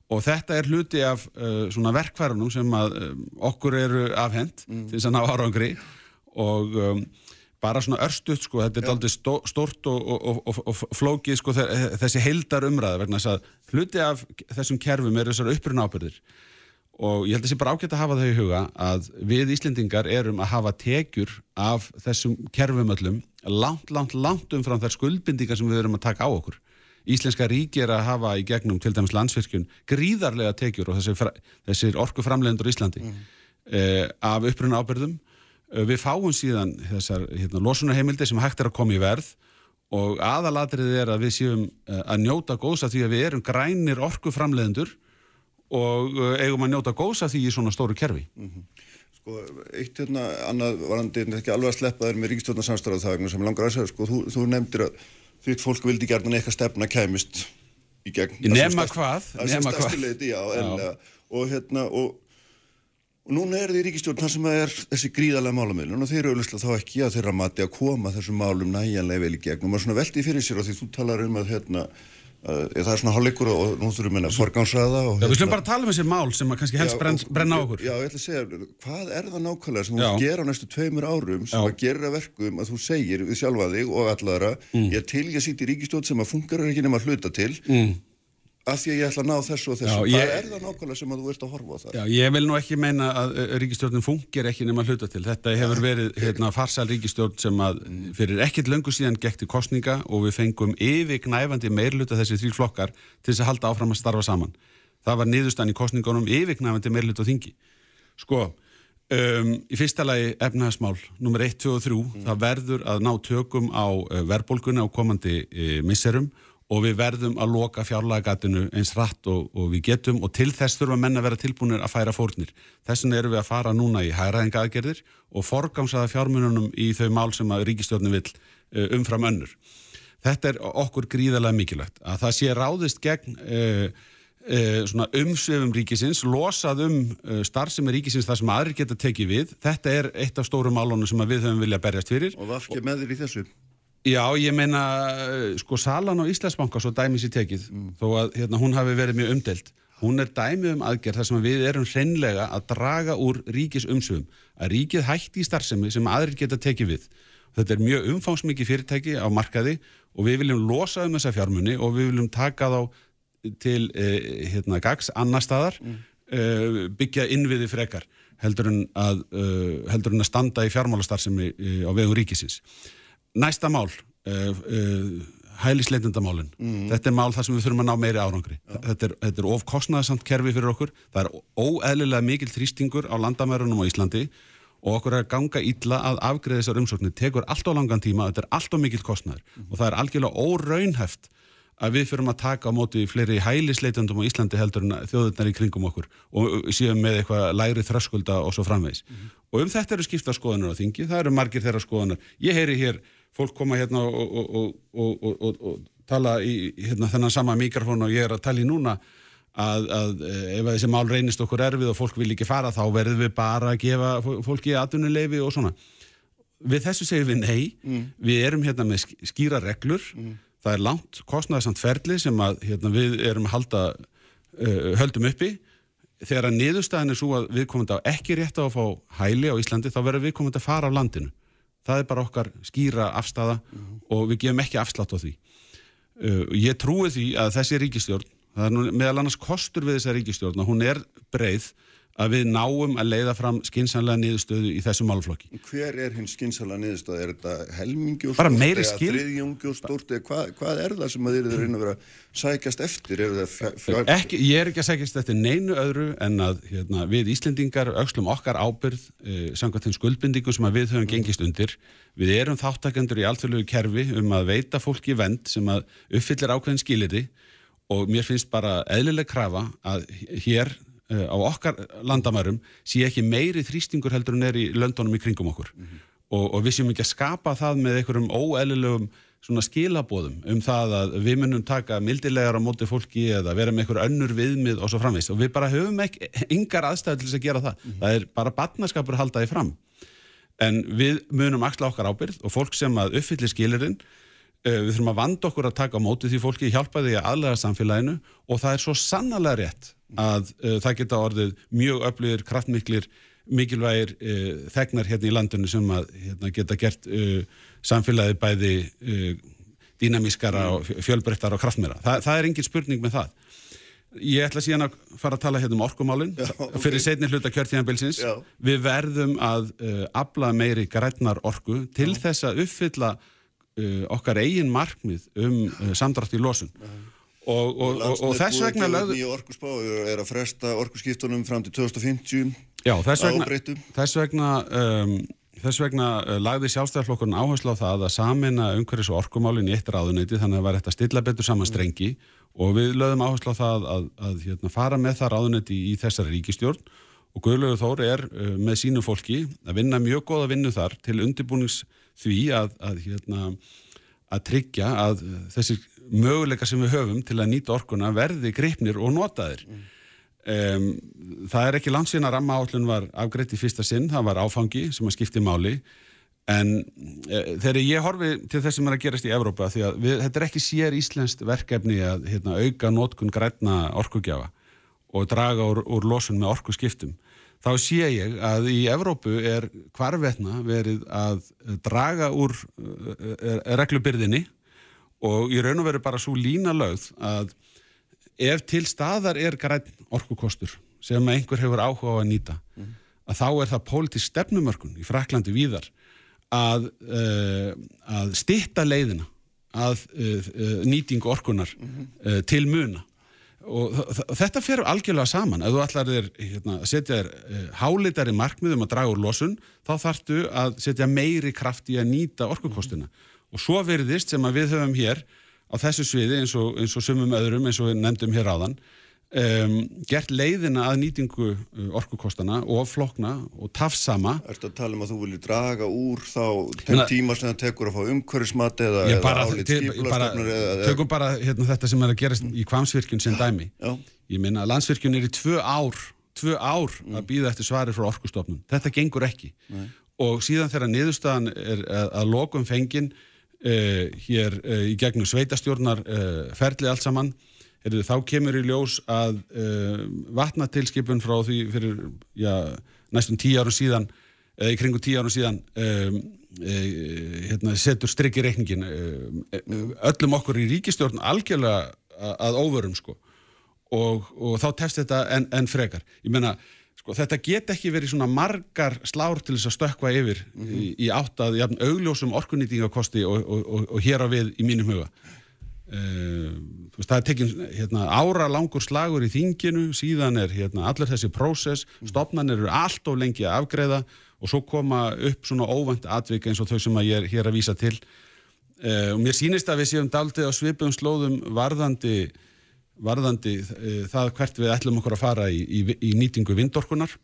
Og þetta er hluti af uh, svona verkfærunum sem að um, okkur eru afhend til þess að ná árangri. Og um, bara svona örstuðt sko, þetta er aldrei stó, stórt og, og, og, og flókið sko, þe- þessi heildar umræða vegna þess að hluti af þessum kerfum eru þessar uppruna ábyrðir og ég held að sé bara ágætt að hafa það í huga að við Íslendingar erum að hafa tekjur af þessum kerfum öllum langt, langt, langt umfram þær skuldbindingar sem við erum að taka á okkur. Íslenska ríki er að hafa í gegnum til dæmis landsvirkjun gríðarlega tekjur og þessir, þessir orkuframlegendur Íslandi eh, af uppruna ábyrðum. Eh, Við fáum síðan þessar hérna, losunarheimildi sem hægt er að koma í verð og aðalatriðið er að við séum eh, að njóta góðs af því að við erum grænir orkuframlegendur og uh, eigum að njóta góðs af því í svona stóru kerfi. Sko, eitt hérna, annað varandi, er ekki alveg að sleppa þér með ríkistjórnarsamstarað það sem langar að segja, sko, þú, þú nefndir að þitt fólk vildi gerðan eitthvað stefna kæmist í gegn. Sem hvað, stærsti hvað. leiti, já, eðlilega. Og hérna, og, og núna er þið í ríkistjórn þar sem er þessi gríðarlega málamiðlun og þeir eru auðvitað þá ekki að þeirra mati að koma þessum málum næjanlega vel í gegn og svona veldi fyrir sér og því þú talar um að hérna, að, það er svona hálfleikur og, nú þurfum við að forgánsraða og Já, við slum bara tala um þessi mál sem að kannski helst Já, brenn, brenna á okkur. Já, ég ætla að segja, hvað er það nákvæmlega sem þú Já. vilt gera á næstu tveimur árum sem Já. að gera að verkum að þú segir við sjálfa þig og allara Mm. ég til ég að sýti í ríkistjóð sem að fungerar ekki nema að hluta til Mm. Af því að ég ætla að ná þessu og þessu Já, ég- er það nákvæmlega sem að þú ert að horfa á það Já, ég vil nú ekki meina að uh, ríkistjórnin fungir ekki nema hluta til. Þetta hefur verið hérna, farsal ríkistjórn sem að fyrir ekkit löngu síðan gekk til kostninga og við fengum yfirgnæfandi meirluta þessi þrjú flokkar til þess að halda áfram að starfa saman. Það var niðurstann í kostningunum yfirgnæfandi meirluta þingi. Sko, um, í fyrsta lagi efnahagsmál, nummer 1, 2 og 3, það verður að ná tökum á uh, verðbólgunni á komandi uh, misserum og við verðum að loka fjárlagagatinu eins hratt og, og við getum og til þess þurfa menn að vera tilbúinir að færa fórnir. Þessin erum við að fara núna í hæraðinga aðgerðir og forgámsaða fjármununum í þau mál sem að ríkistjórnin vill uh, umfram önnur. Þetta er okkur gríðarlega mikilvægt að það sé ráðist gegn uh, uh, svona umsvefum ríkisins, losað um uh, starfsemi ríkisins þar sem aðrir geta tekið við. Þetta er eitt af stóru málunum sem við höfum vilja berjast fyrir. og fyrir með þér í þessu Já, ég meina, uh, sko, salan á Íslandsbanka svo dæmis í tekið, þó að hérna, hún hafi verið mjög umdelt. Hún er dæmi um aðgerð þar sem við erum hreinlega að draga úr ríkis umsöfum, að ríkið hætti í starfsemi sem aðrir geta tekið við. Þetta er mjög umfangsmikið fyrirtæki á markaði og við viljum losa um þessa fjármunni og við viljum taka þá til uh, hérna, gags annar staðar, uh, byggja innviði frekar heldur en að, uh, heldur en að standa í fjármálastarfsemi uh, á vegum ríkisins. Næsta mál, uh, uh, hælisleitendamálin. Þetta er mál þar sem við þurfum að ná meiri árangri. Þetta er, þetta er of kostnaðsamt kerfi fyrir okkur. Það er óeðlilega mikil þrýstingur á landamærunum á Íslandi og okkur er að ganga illa að afgreða þessar umsóknir. Tekur allt á langan tíma, þetta er allt á mikil kostnaður og það er algjörlega óraunheft að við fyrum að taka á móti fleiri hælisleitendum á Íslandi heldur en þjóðurnar í kringum okkur og séum með eitthvað lægri þröskulda og svo framvegis. Og um þetta eru skipta skoðanar á þingi, það eru margir þeirra skoðanar. Ég heyri hér fólk koma hérna og, og, og, og, og, og, og tala í hérna, þennan sama mikrofón og ég er að tala í núna að, að eh, ef þessi mál reynist okkur erfið og fólk vil ekki fara þá verðum við bara að gefa fó- fólki atvinnuleifi og svona. Við þessu segjum við nei, við erum hérna með sk- skýra reglur, það er langt kostnæðsamt ferli sem að hérna, við erum að halda, uh, höldum uppi. Þegar að niðurstaðin er svo að við komum á ekki rétt á að fá hæli á Íslandi þá verður við komum að fara af landinu. Það er bara okkar skýra afstafa og við gefum ekki afslátt á því. Uh, ég trúi því að þessi ríkistjórn, það er nú meðal annars kostur við þessa ríkistjórn hún er breið að við náum að leiða fram skinsanlega niðurstöðu í þessu málflokki. hver er hinn skynsala niðurstað er þetta meiri eða stórt eða hvað, hvað er það sem að þeir eru að vera sækjast eftir er Ekki, ég er ekki að segjast þetta neinu öðru en að hérna, við Íslendingar aukslum okkar ábyrð uh, samkvæmt þeim skuldbindingum sem að við höfum gengist undir. Við erum þáttakendur í alþjóðlegu kerfi um að veita fólki vend sem að uppfyllir ákveðin skiliti og mér finnst bara eðlileg krafa að hér á okkar landamærum sé ekki meiri þrýstingur heldur en er í löndunum í kringum okkur og, og við séum ekki að skapa það með einhverjum óeðlilegum svona skilabóðum um það að við munum taka mildilegar á móti fólki eða vera með einhver önnur viðmið og svo framvegis og við bara höfum ekki yngar aðstæður til þess að gera það. Það er bara batnaskapur að halda því fram. En við munum axla okkar ábyrð og fólk sem að uppfyllir skilirinn við þurfum að vanda okkur að taka á móti því fólki, hjálpa því að aðlega samfélaginu og það er svo sannarlega rétt að uh, það geta orðið mjög öflugir, kraftmiklir, mikilvægir uh, þegnar hérna í landinu sem að hérna, geta gert uh, samfélagi bæði dýnamískara og fjölbreyttar og kraftmera. Þa, það er engin spurning með það. Ég ætla síðan að fara að tala hérna um orkumálinn ok. fyrir setni hluta kjörtíðanbilsins. Já. Við verðum að afla meiri grætnar orku til þess að uppfylla okkar eigin markmið um uh, samdrátt í losun. Og, og, og, og þess vegna lögðu... Nýja orkuspá er að fresta orkuskiptunum fram til 2050 Já, þess vegna, þess vegna, um, þess vegna uh, lagði sjálfstæðarflokkurinn áherslu á það að samina umhverfis og orkumálinn í eitt ráðuneyti þannig að það var þetta stilla betur saman strengi. Og við lögðum áherslu á það að, að hérna, fara með það ráðuneyti í þessari ríkistjórn og Guðlaugur Þór er uh, með sínu fólki að vinna mjög góða vinnu þar til undirbúnings því að, að, hérna, að tryggja að þessir möguleika sem við höfum til að nýta orkuna verði greipnir og notaðir. Um, það er ekki langt síðan að ramma áallun var afgreitt í fyrsta sinn, það var áfangi sem að skipti máli. En e, þegar ég horfi til þess sem er að gerast í Evrópa því að við, þetta er ekki sér íslenskt verkefni að hérna, auka nótkun grætna orkugjafa og draga úr, úr losun með orkuskiptum þá sé ég að í Evrópu er hvarvetna verið að draga úr uh, reglubyrðinni og í raun og veru bara svo lína lögð að ef til staðar er græn orkukostur sem einhver hefur áhuga á að nýta að þá er það pólitísk stefnumörkun í Fraklandi víðar að, uh, að stitta leiðina að uh, uh, nýting orkunar uh, til muna og þetta fer algjörlega saman. Ef þú ætlar þér hérna, að setja þér uh, hálitari markmiðum að draga úr losun þá þarftu að setja meiri kraft í að nýta orkukostina. Og svo veriðist sem að við höfum hér á þessu sviði eins og, eins og sumum öðrum eins og við nefndum hér áðan um, gert leiðina að nýtingu uh, orkukostana og flokna og tafsama. Ertu að tala um að þú viljið draga úr þá tíma sem það tekur að fá umhverfismat eða, eða eða, eða, tökum bara hérna, þetta sem er að gerast í kvamsvirkjun sem dæmi. Já. ég meina að landsvirkjun er í tvö ár tvö ár að býða eftir svari frá orkustofnun. Þetta gengur ekki. Nei. og síðan þegar niðurstaðan er að, að lokum fengin uh, hér uh, í gegnum sveitastjórnar uh, ferli allt saman Heyrðu, þá kemur í ljós að uh, vatnatilskipun frá því fyrir já, næstum tíu árum síðan eða í kringu tíu árum síðan um, e, hérna, setur strikki reikningin um, öllum okkur í ríkistjórn algjörlega að óvörum sko. Og, og þá tefst þetta enn en frekar. Ég meina, sko, þetta get ekki verið svona margar slár til þess að stökkva yfir í, í átt að jafn, augljósum orkunýtingakosti og, og, og, og hér á við í mínum huga Uh, veist, það er tekin hérna, ára langur slagur í þinginu síðan er hérna, allir þessi prósess stopnarnir eru allt of lengi að afgreða og svo koma upp svona óvænt atvik eins og þau sem ég er hér að vísa til. Uh, og mér sýnist að við séum daldið á svipum slóðum varðandi varðandi uh, það hvert við ætlum okkur að fara í, í, í nýtingu vindorkunar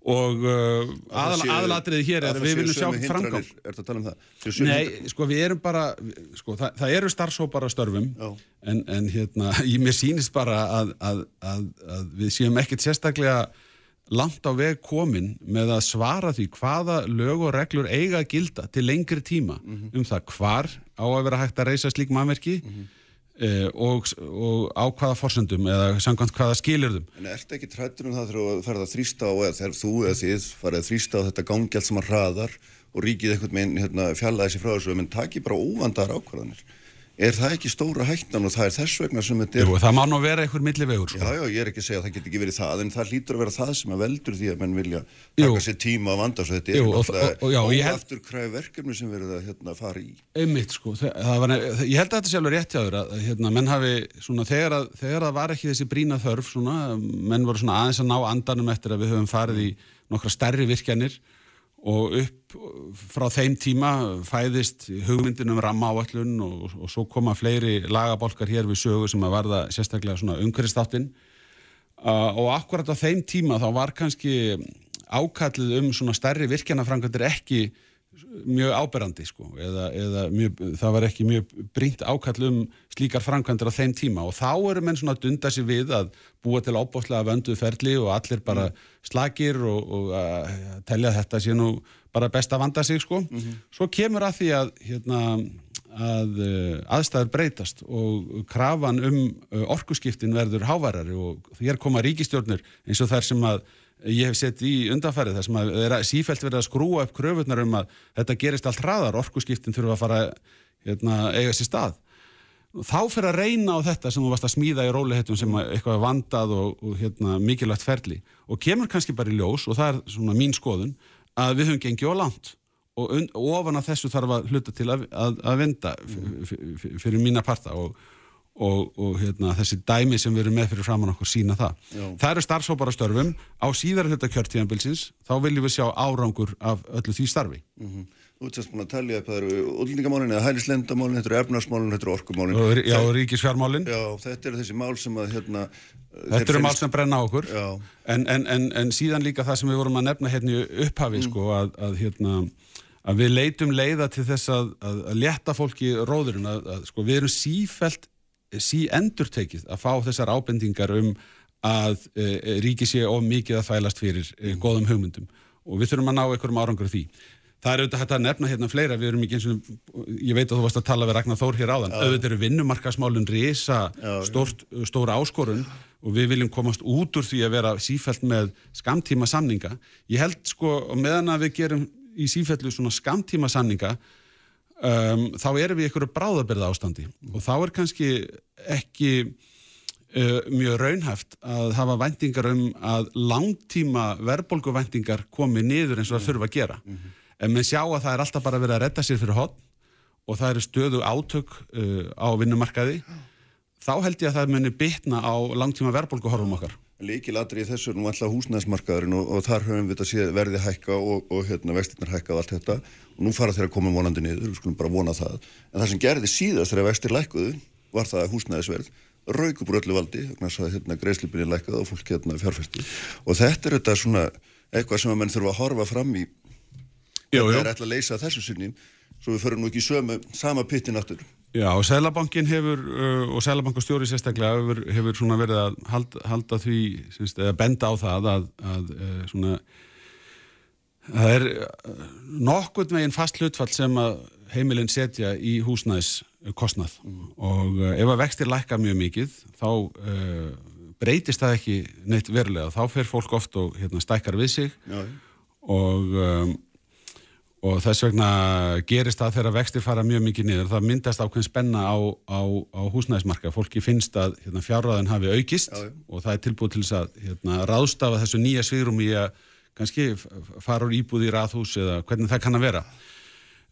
og uh, aðal, aðalatriði hér er að við viljum sjá framgang. Er þetta að tala um það? Nei, sko við erum bara sko, það, það eru starfsópar að störfum en, en hérna, ég mér sýnist bara að, að, að, að við séum ekkert sérstaklega langt á veg komin með að svara því hvaða lög og reglur eiga að gilda til lengri tíma um það hvar á að vera hægt að reysa slík mannverki eh, og, og á hvaða forsendum eða samkvæmt hvaða skilirðum En ertu ekki trættur um það þegar þú ferð að þrýsta á eða þegar þú eða þið farið að þrýsta á þetta gangjald sem að hraðar og ríkið einhvern veginn hérna, fjallaði sér frá þessu? Menn taki bara óvandar ákvarðanir er það ekki stóra hættan og það er þess vegna sem þetta er Jú, það má nú vera einhver millivegur sko. Já, já, ég er ekki að segja að það get ekki verið það en það hlýtur að vera það sem að veldur því að menn vilja taka sér tíma að vanda svo þetta er held- óaftur kræf verkefni sem verður að hérna, fara í. Einmitt sko, það var, ég held að þetta sé alveg rétt hjá þér að að, hérna, menn hafi svona þegar að, þegar að var ekki þessi brína þörf svona, menn voru svona aðeins að ná andanum eftir að við höfum farið í nokkra stærri virkjanir og upp frá þeim tíma fæðist hugmyndin um ramma áallun og, og svo koma fleiri lagabolkar hér við sögu sem að varða sérstaklega svona umhverfistáttinn uh, og akkurat á þeim tíma þá var kannski ákallið um svona stærri virkjanafrangandir ekki mjög áberandi sko eða, eða mjög, það var ekki mjög brínt ákall um slíkar framkvæmdur á þeim tíma. Og þá eru menn svona að dunda sér við að búa til ábúslega vönduð ferli og allir bara slagir og, og að telja þetta sé nú bara best að vanda sig sko. Svo kemur að því að hérna, að uh, aðstæður breytast og krafan um uh, orkuskiptin verður háværari og þér koma ríkistjórnir eins og þær sem að ég hef sett í undanfærið þar sem að er að sífælt verið að skrúa upp kröfunar um að þetta gerist allt hraðar, orkuskiptin þurfa að fara hérna, eiga sér stað. Þá fyrir að reyna á þetta sem þú varst að smíða í rólihettum sem eitthvað er vandað og, og hérna, mikilvægt ferli. Og kemur kannski bara í ljós og það er svona mín skoðun að við höfum gengið á langt og, og ofan af þessu þarf að hluta til að, að, að venda fyrir mína parta og, og, og hérna, þessi dæmi sem við erum með fyrir framann okkur sína það. Já. Það eru starfsópara störfum á síðara hluta kjörtíðanbilsins þá viljum við sjá árangur af öllu því starfi. Mm -hmm. Búin að tala í að það eru útlendingamálinn eða hælislendamálinn, þetta eru efnarsmálinn, þetta eru orkumálinn. Já, og ríkisfjármálinn. Já, þetta eru þessi mál sem að hérna... Þetta eru mál sem brenna okkur, en, en, en, en síðan líka það sem við vorum að nefna hérna upphafi, mm. sko, að, að hérna að við leitum leiða til þess að, að, leta fólki róðurinn að, sko, við erum sífælt sí endurtekið að fá þessar ábendingar um að e, e ríki sé of mikið að þvælast fyrir e, góðum hugmyndum og við þurfum að ná einhverjum árangur því. Það er auðvitað hægt að nefna hérna fleira, við erum ekki eins og, ég veit að þú varst að tala við Ragnar Þór hér áðan, ja. auðvitað eru vinnumarkasmálun risa stórt, stóra áskorun og við viljum komast út úr því að vera sífælt með skamtíma samninga. Ég held sko, meðan að við gerum í sífellu svona skamtíma sanninga um, þá erum við ykkur bráðabirða ástandi og þá er kannski ekki uh, mjög raunhæft að hafa vendingar um að langtíma verðbólguvendingar komi niður eins og það þurfa að gera mm -hmm. En með sjá að það er alltaf bara verið að redda sér fyrir hotn og það eru stöðu átök uh, á vinnumarkaði. Þá held ég að það muni bitna á langtíma verðbólguhorfum okkar. Líkilatri í þessu er nú alltaf húsnæðismarkaðurinn og, og þar höfum við þetta séð verði hækka og, og hérna, vextirnar hækka og allt þetta. Og nú fara þeir að koma vonandi niður, við skulum bara vona það. En það sem gerði síðast þegar vextir lækkuðu var það að húsnæðisverð úr öllu valdi, þannig að hérna, greiðslipinni lækkaði og fólk hérna fjárfæstu og þetta er þetta svona eitthvað sem að menn þurfa að horfa fram í þetta er ætla að leysa þessu sinni svo við förum nú ekki sömu, sama pittin aftur Já, og Sælabankin hefur, uh, og Sælabankastjóri sérstaklega hefur, hefur verið að halda, halda því, syns, eða benda á það að, að uh, svona, það er uh, nokkurt meginn fast hlutfall sem að heimilinn setja í húsnæðis kostnað mm. og ef að vextir lækka mjög mikið, þá uh, breytist það ekki neitt verulega, þá fer fólk oft og hérna, stækkar við sig Já. og um, og þess vegna gerist það þegar vextir fara mjög mikið niður. Það myndast ákveðin spenna á, á, á húsnæðismarka fólki finnst að hérna, fjárraðin hafi aukist já, og það er tilbúið til þess að hérna, ráðstafa þessu nýja svýrum í að kannski fara úr íbúð í raðhús eða hvernig það kann að vera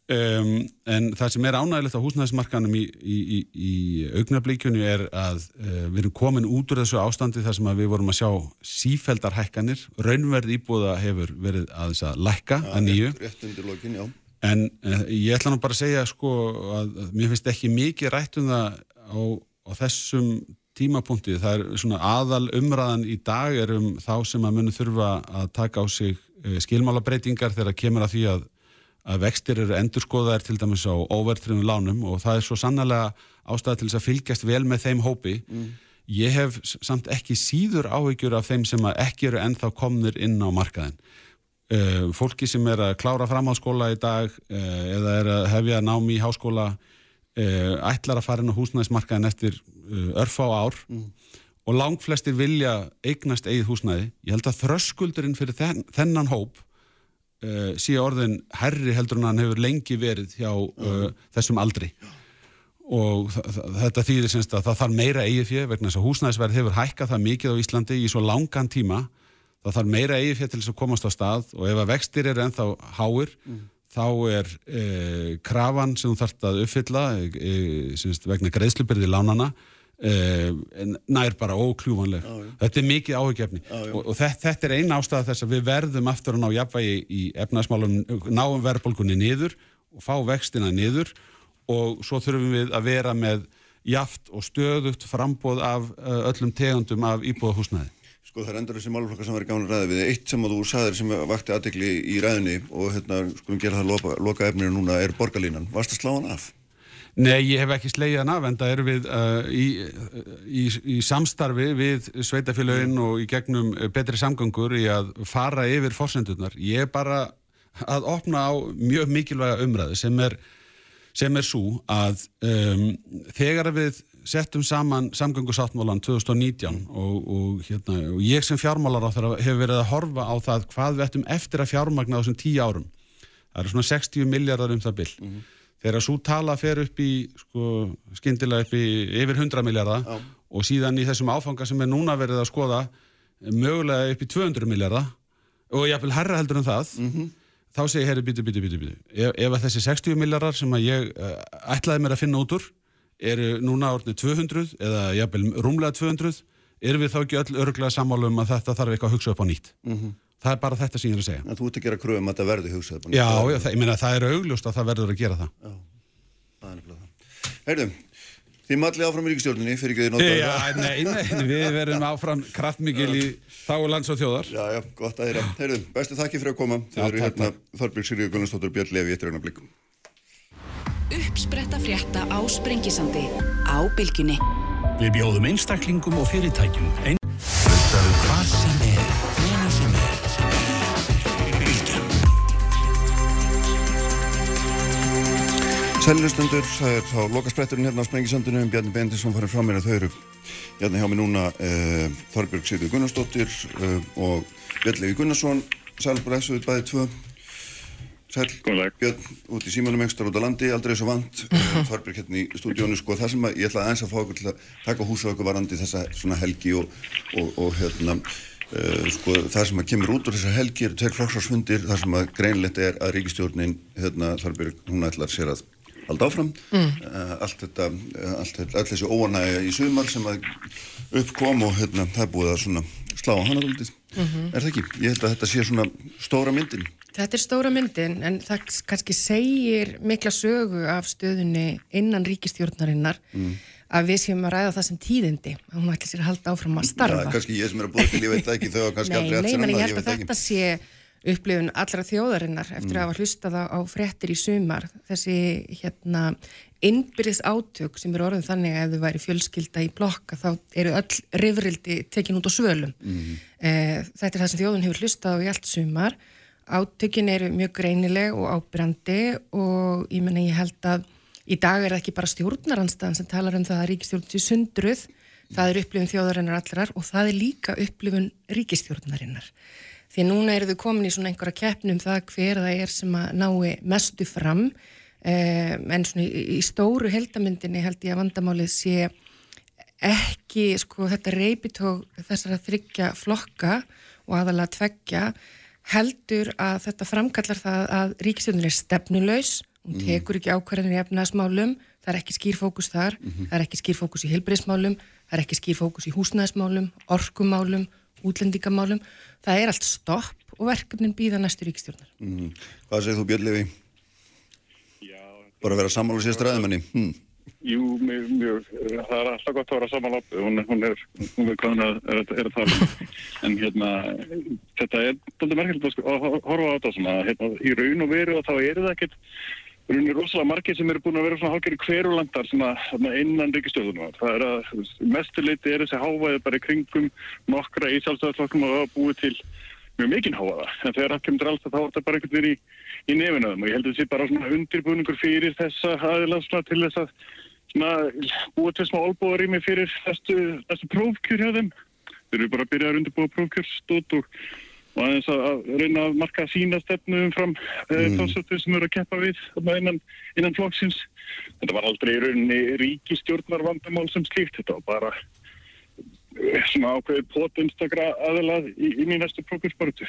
Um, en það sem er ánægilegt á húsnæðismarkanum í, í, í, í augnablíkjunni er að uh, við erum komin út úr þessu ástandi þar sem við vorum að sjá sífældar hækkanir, raunverð íbúða hefur verið að þess að lækka að nýju. rétt, lokin, en uh, ég ætla nú bara að segja sko að, að mér finnst ekki mikið rætt um það á, á þessum tímapunkti, það er svona aðal umræðan í dag er um þá sem að munu þurfa að taka á sig uh, skilmálabreitingar þegar kemur að því að að vextir eru endurskoðaðir til dæmis á óvertriðum lánum og það er svo sannlega ástæða til þess að fylgjast vel með þeim hópi. Mm. Ég hef samt ekki síður áhyggjur af þeim sem ekki eru ennþá komnir inn á markaðin. Uh, fólki sem er að klára framháskóla í dag uh, eða er að hefja námi í háskóla uh, ætlar að fara inn á húsnæðismarkaðin eftir örfá ár mm. og langt flestir vilja eignast eigið húsnæði. Ég held að þröskuldurinn fyrir þenn, þennan hóp uh, sé orðin herri heldur en hann hefur lengi verið hjá uh, þessum aldri. Og þetta þýðir semst að það þarf meira eigið fjö vegna þess að húsnæðisverð hefur hækkað það mikið á Íslandi í svo langan tíma. Það þarf meira eigið fjö til þess að komast á stað og ef að vextir eru ennþá háir mm. þá er eh, krafan sem þú þarfst að uppfylla eh, semst, vegna greiðslubyrði lánana nær bara ókljúvanleg já, já. þetta er mikið áhugjefni og, og þetta, þetta er eina ástæða þess að við verðum aftur að ná jafnvægi í efnaðsmálum náum verðbólkunni niður og fá vextina niður. Og svo þurfum við að vera með jaft og stöðugt frambóð af uh, öllum tegundum af íbúðahúsnaði Sko það er endur þessi málflokkar sem verður gáðin að ræða við eitt sem að þú saðir sem vakti aðdegli í ræðinni og hérna skulum gera það loka, loka efninu núna er borgarlínan, varst að slá hann af? Nei, ég hef ekki slegið hann af en það eru við uh, í, í, í samstarfi við sveitafélaginn mm. og í gegnum betri samgöngur í að fara yfir fórsendurnar. Ég er bara að opna á mjög mikilvæga umræðu sem er, sem er svo að um, þegar við settum saman samgöngusáttmálan 2019 og, og, hérna, og ég sem fjármálar á þeirra hefur verið að horfa á það hvað við ættum eftir að fjármagna á þessum tíu árum. Það eru svona 60 miljardar um það byll. Þegar svo tala fer upp í sko, skyndilega upp í yfir 100 miljardar og síðan í þessum áfanga sem er núna verið að skoða mögulega upp í 200 miljardar og jafnvel herra heldur en það þá segi ég, herri, býtu, býtu, býtu, býtu ef, ef að þessi 60 miljardar sem að ég uh, ætlaði mér að finna út úr eru núna orðinu 200 eða jafnvel rúmlega 200 erum við þá ekki öll örglega sammála um að þetta þarf eitthvað að hugsa upp á nýtt það er bara þetta sem ég er að segja En þú ert að gera kröfum að það verði hugsað. Já, já það, ég meina það er augljóst að það verður að gera það Það er nefnilega það. Heyrðu, þið mallið áfram í ríkistjórninni fyrir ekki þið notaði Já, nei, nei, við verðum áfram kraftmikil í þáu lands og þjóðar Já, já, gott að þeirra. Heyrðu, bestu þakki fyrir að koma. Þið Já, eru hérna Þorbjörg Sirju Gunnarsdóttir og Björn Levi eftir eina blikkum. Uppspretta frétta á Sprengisandi á Bilginni. Við bjóðum einstaklingum og fyrirtækjum ein... Sælustendur, það er þá lokaspretturinn hérna á Sprengisandinu um Bjarni Bendisson farið frá mér að þau eru hérna hjá mig núna uh, Þorbjörg Sirju Gunnarsdóttir uh, og Björn Levi Gunnarsson. Sælbræðsuð bæði tvö. Sæl, Björn, út í símanum ekstra út á landi, aldrei svo vant. Uh, Þorbjörg hérna í stúdíónu, sko, það sem að ég ætla aðeins að fá okkur til að taka húsa okkur varandi þessa svona helgi og, og, og hérna Uh, sko, það sem að kemur út úr þessar helgi eru tveir flokksvarsfundir, það sem að greinlegt er að ríkistjórnin, hérna, Þorbjörg, hún ætlar sér að halda áfram mm. allt þetta, uh, allt þetta öll þessi óanægja í sumar sem að uppkom og hérna, það er búið að svona slá á hana daldið, er það ekki? Ég held að þetta sé svona stóra myndin Þetta er stóra myndin en það kannski segir mikla sögu af stöðunni innan ríkistjórnarinnar að við séum að ræða það sem tíðindi að hún ætli sér að halda áfram að starfa. Já, kannski ég sem er að búið til, ég veit það ekki þau og kannski Nei, aldrei nei, eftir menn ég annað, held að veit það þetta sé upplifun allra þjóðarinnar eftir að hafa hlustað á, á fréttir í sumar þessi hérna innbyrðis átök sem eru orðin þannig að ef þau væri fjölskylda í blokka þá eru öll rifrildi tekin út á svölum. Eh, þetta er það sem þjóðun hefur hlustað á í allt sumar. Átökin eru mjög greinileg og ábyrrandi og ég menna ég held að í dag er það ekki bara stjórnaranstæðan sem talar um það að ríkistjórn sé sundruð, það er upplifun þjóðarinnar allrar og það er líka upplifun ríkistjórnarinnar. Því að núna eru þau komin í svona einhverja keppnum það hver það er sem að nái mestu fram. Eh, en svona í, í stóru heldamyndinni held ég að vandamálið sé ekki sko þetta reypitók þessara þryggja flokka og aðalega tveggja heldur að þetta framkallar það að ríkistjórnir er stefnulegs hún tekur ekki ákvarðanir í efnaðasmálum það er ekki skýr fókus þar það er ekki skýr fókus í heilbreyðsmálum það er ekki skýr fókus í húsnæðismálum orkumálum, útlendingamálum það er allt stopp og verkefnin býða næstu ríkistjórnar mm. Hvað segir þú Björn Levi? Bara að vera sammála sér stræðumenni hm. Jú, mjög, mjög, það er alltaf gott að vera saman ápið, hún, hún er, hún er hvað er, er, er að tala. En hérna, þetta er doldið merkilegt að að horfa á þetta svona, hérna, í raun og veru og þá er það ekkert, og rosalega margir sem eru búin að vera svona hálfgerði hverjulandar svona innan ríkistöðunum. Það er að mestuleiti er þessi hávaði bara í kringum nokkra í sjálfstæðarflokkum og það búið til mjög mikinn hávaða. En þegar það kemur alls þá er þetta bara einhvern veginn í, í nefinaðum og ég held að þetta sé bara svona undirbúningur fyrir þessa aðilansna til þess að svona, búa til smá olbúðarými fyrir þessu, prófkjör hjá þeim. Þeir eru bara að byrja að undirbúa prófkjörstótt og, og aðeins að, að reyna að marka sína stefnu umfram mm. tónsötu sem eru að keppa við innan, innan flokksins. Þetta var aldrei í rauninni ríkistjórnar vandamál sem slíkt. Þetta var bara eh, svona ákveðið pótinstakra aðilað í, í mín næstu prófkjörsbarutu.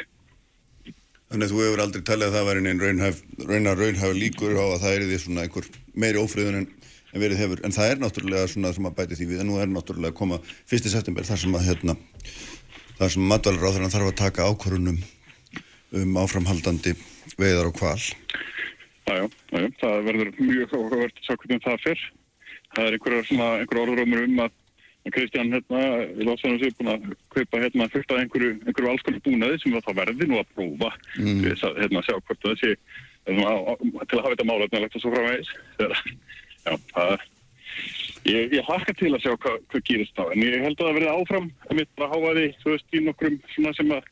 Þannig að þú hefur aldrei talið að það væri neinn raunhæf, raunar raunhæf líkur á að það er því svona einhver meiri ófriðun en, en verið hefur. En það er náttúrulega svona sem að bæti því við. En nú er náttúrulega að koma 1. september þar sem að hérna, þar sem þeirra þarf að taka ákvörunum um áframhaldandi veiðar og kval. Jájá, jájá, það verður mjög áhugavert að sjá hvernig það fyrr. Það er einhver orðrómur um að Kristján hérna, í Lófsvænum séu búin að kaupa hérna fullt af einhverju, einhverju alls konar búnaði sem það verði nú að prófa mm. við að hérna, sjá hvort það sé hérna, til að hafa þetta málefnilegt og svo framvegis. Já, það er Ég, ég hlakka til að sjá hvað, hvað gerist þá, en ég held að það verði áfram að mitt bara háa því, þú veist, í nokkrum svona sem að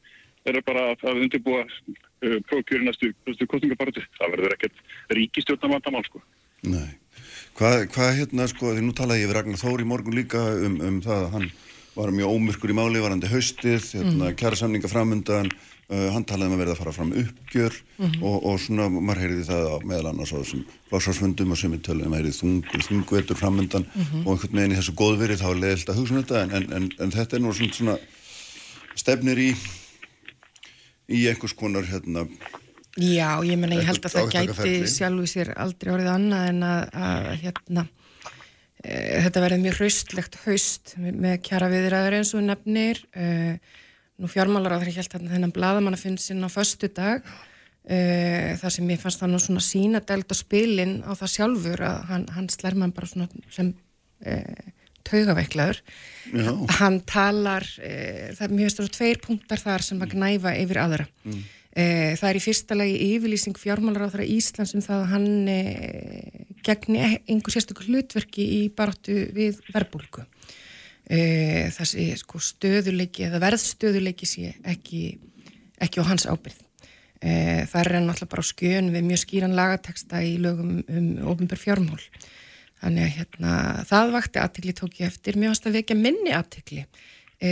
eru bara að undirbúa uh, prófkjöri næstu, næstu kostningabartu. Það verður ekkert ríkistjórnarvandamál, sko. Nei. Hvað, hvað hérna, sko, því nú talaði ég við Ragnar Þór í morgun líka um, um það að hann var mjög ómyrkur í máli, varandi haustið, hérna, Mhm. kjæra samninga framundan, uh, hann talaði um að verða að fara fram uppgjör Mhm. og, og svona, maður heyrði það á meðal annars á þessum flásvarsfundum og sumið tölum, maður heyrði þungur, þungvetur framundan Mhm. og einhvern veginn í þessu góðverið þá er leiðilt að hugsa um þetta en, en, en, en þetta er nú svona, svona stefnir í í einhvers konar hérna Já, ég menna, ég held að það gæti átakaferli. sjálfu sér aldrei orðið annað en að, að hérna, þetta verði mjög hraustlegt haust með, kjara viðræður eins og nefnir. E, nú fjármálar á þeirri held að þennan bladamanna finn sinn á föstu dag e, þar sem ég fannst það nú svona sína delt á spilin á það sjálfur að hann, hann slær mann bara svona sem e, taugaveiklaður. Hann talar, e, það er mjög stóru tveir punktar þar sem að gnæfa yfir aðra. Mm. Eh, Það er í fyrsta lagi yfirlýsing fjármálar á þeirra Íslands um það að hann eh, gegni einhver sérstökur hlutverki í baráttu við verbulgu. Eh, þessi sko, stöðuleiki eða verðstöðuleiki sé ekki, ekki á hans ábyrð. Það er hann alltaf bara á skjön við mjög skýran lagateksta í lögum um ofnbjörn fjármál. Þannig að hérna, það vakti aðtikli tók ég eftir. Mér varst að vekja minni aðtikli e,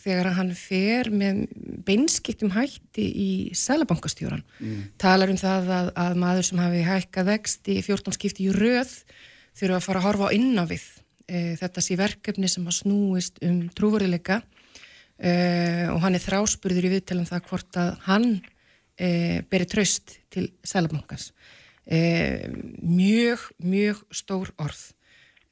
þegar hann fer með beinskiptum hætti í Sælabankastjóran. Mm. Talar um það að, að maður sem hafi hækkað vexti í 14 skipti í röð þurfa að fara að horfa á innávið. E, þetta sé verkefni sem að snúist um trúvörðuleika e, og hann er þráspurður í viðtelum það hvort að hann e, beri tröst til Sælabankans. E, mjög, mjög stór orð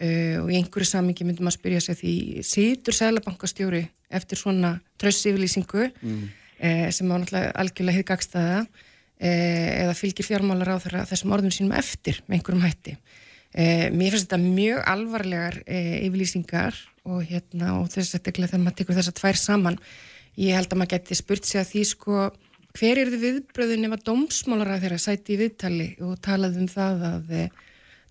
uh, og í einhverju samingi myndum að spyrja sig því situr Sælabankastjóri eftir svona trössyflýsingu Mm. uh, sem á náttúrulega algjörlega hið gagstaða uh, eða fylgir fjármálar á þessum orðum sínum eftir með einhverjum hætti. Mér finnst þetta mjög alvarlegar yfirlýsingar og, hérna, og þess að þegar maður tekur þess að tvær saman ég held að maður geti spurt sig að því sko hver er þið viðbröðin ef að dómsmálar að þeirra sæti í viðtali og talað um það að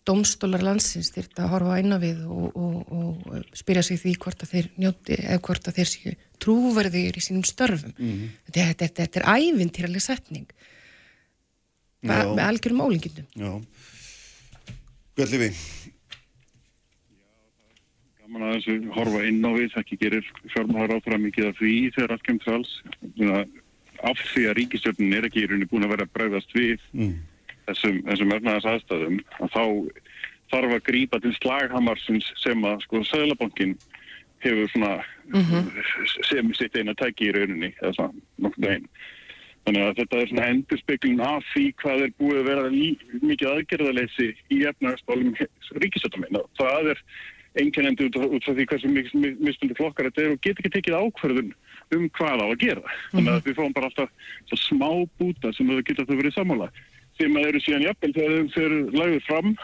dómstólar landsins þyrta að horfa inn á við og, og, og spyrja sig því hvort að þeir njóti eða hvort að þeir séu trúverðir í sínum störfum. Mhm. Þetta, þetta, þetta, þetta er ævintýraleg setning. Bara Já. með algjörum ólingindum. Já. Björnlifi, gaman að þessu horfa inn á við, ekki gerir fjármálar áfram mikið af því þegar allt kemur. Svona, Af því að ríkistjórnin er ekki í rauninni búin að vera að bregðast við mm. Þessum, þessum efnaðas aðstæðum, að þá þarf að grípa til slaghamarsins sem að sko Sæðlabankin hefur svona sem sitt eina tæki í rauninni, eða svona nokkuð einn. Þannig að þetta er svona endurspeglun af því hvað er búið að vera lí, mikið aðgerðaleysi í efnaðarspálum ríkisöldaminn. Það er einkennendi út, út frá því hversu mismundi flokkar þetta er og get ekki tekið ákverðun um hvað á að gera. Þannig að við fáum bara alltaf smá búta sem það geta þau verið sammála sem eru síðan jafnvel þegar þau eru lagður fram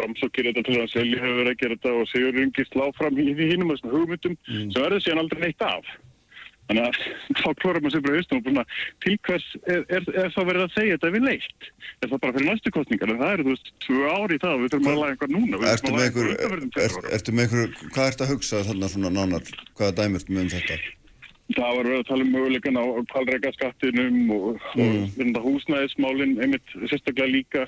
framsókir þetta til að selja hefur verið að gera þetta og segur rungist lág fram í því hinnum þessum hugmyndum sem verður síðan aldrei neitt af. Þannig að þá klórar maður sér bara haustum og til hvers er, er, er það verið að segja þetta við leitt? Er það bara fyrir næstu kostningar? En það eru þú veist tvö ári í það og við þurfum að laga einhver núna. Ertu með einhver er, hvað ertu að hugsa þarna svona nánar, hvaða með um þetta? Það var verið að tala um möguleikan á kvalreika skattinum og, Mm. og mm. húsnæðismálin einmitt sérstaklega líka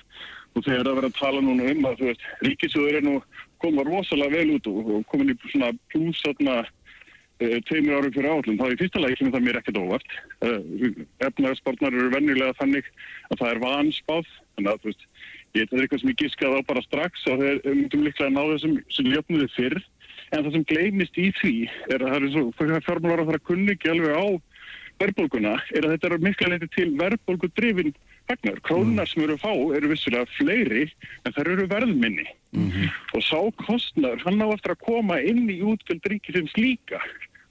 og þegar það verið að tala núna um að þú veist, ríkisjóður er nú koma rosalega vel út og, og komin í svona pluss uh, tveimur árum fyrir áallum, þá í fyrsta lagi kemur það mér ekkert óvart. Uh, efnaðarspartnar eru venjulega þannig að það er vanspáð, þannig að þú veist, ég þetta er eitthvað sem ég giskað á bara strax og þeir myndum líklega að ná þessum sem jöfnuði fyrr en það sem gleymist í því er að það er svo fjármálar að það kunni ekki alveg á verðbólguna er að þetta er mikla leiti til verðbólgudrifin fagnar. Krónar sem eru að fá eru vissulega fleiri en þær eru verðminni og sá kostnar hann á eftir að koma inn í útgjöld ríkisins líka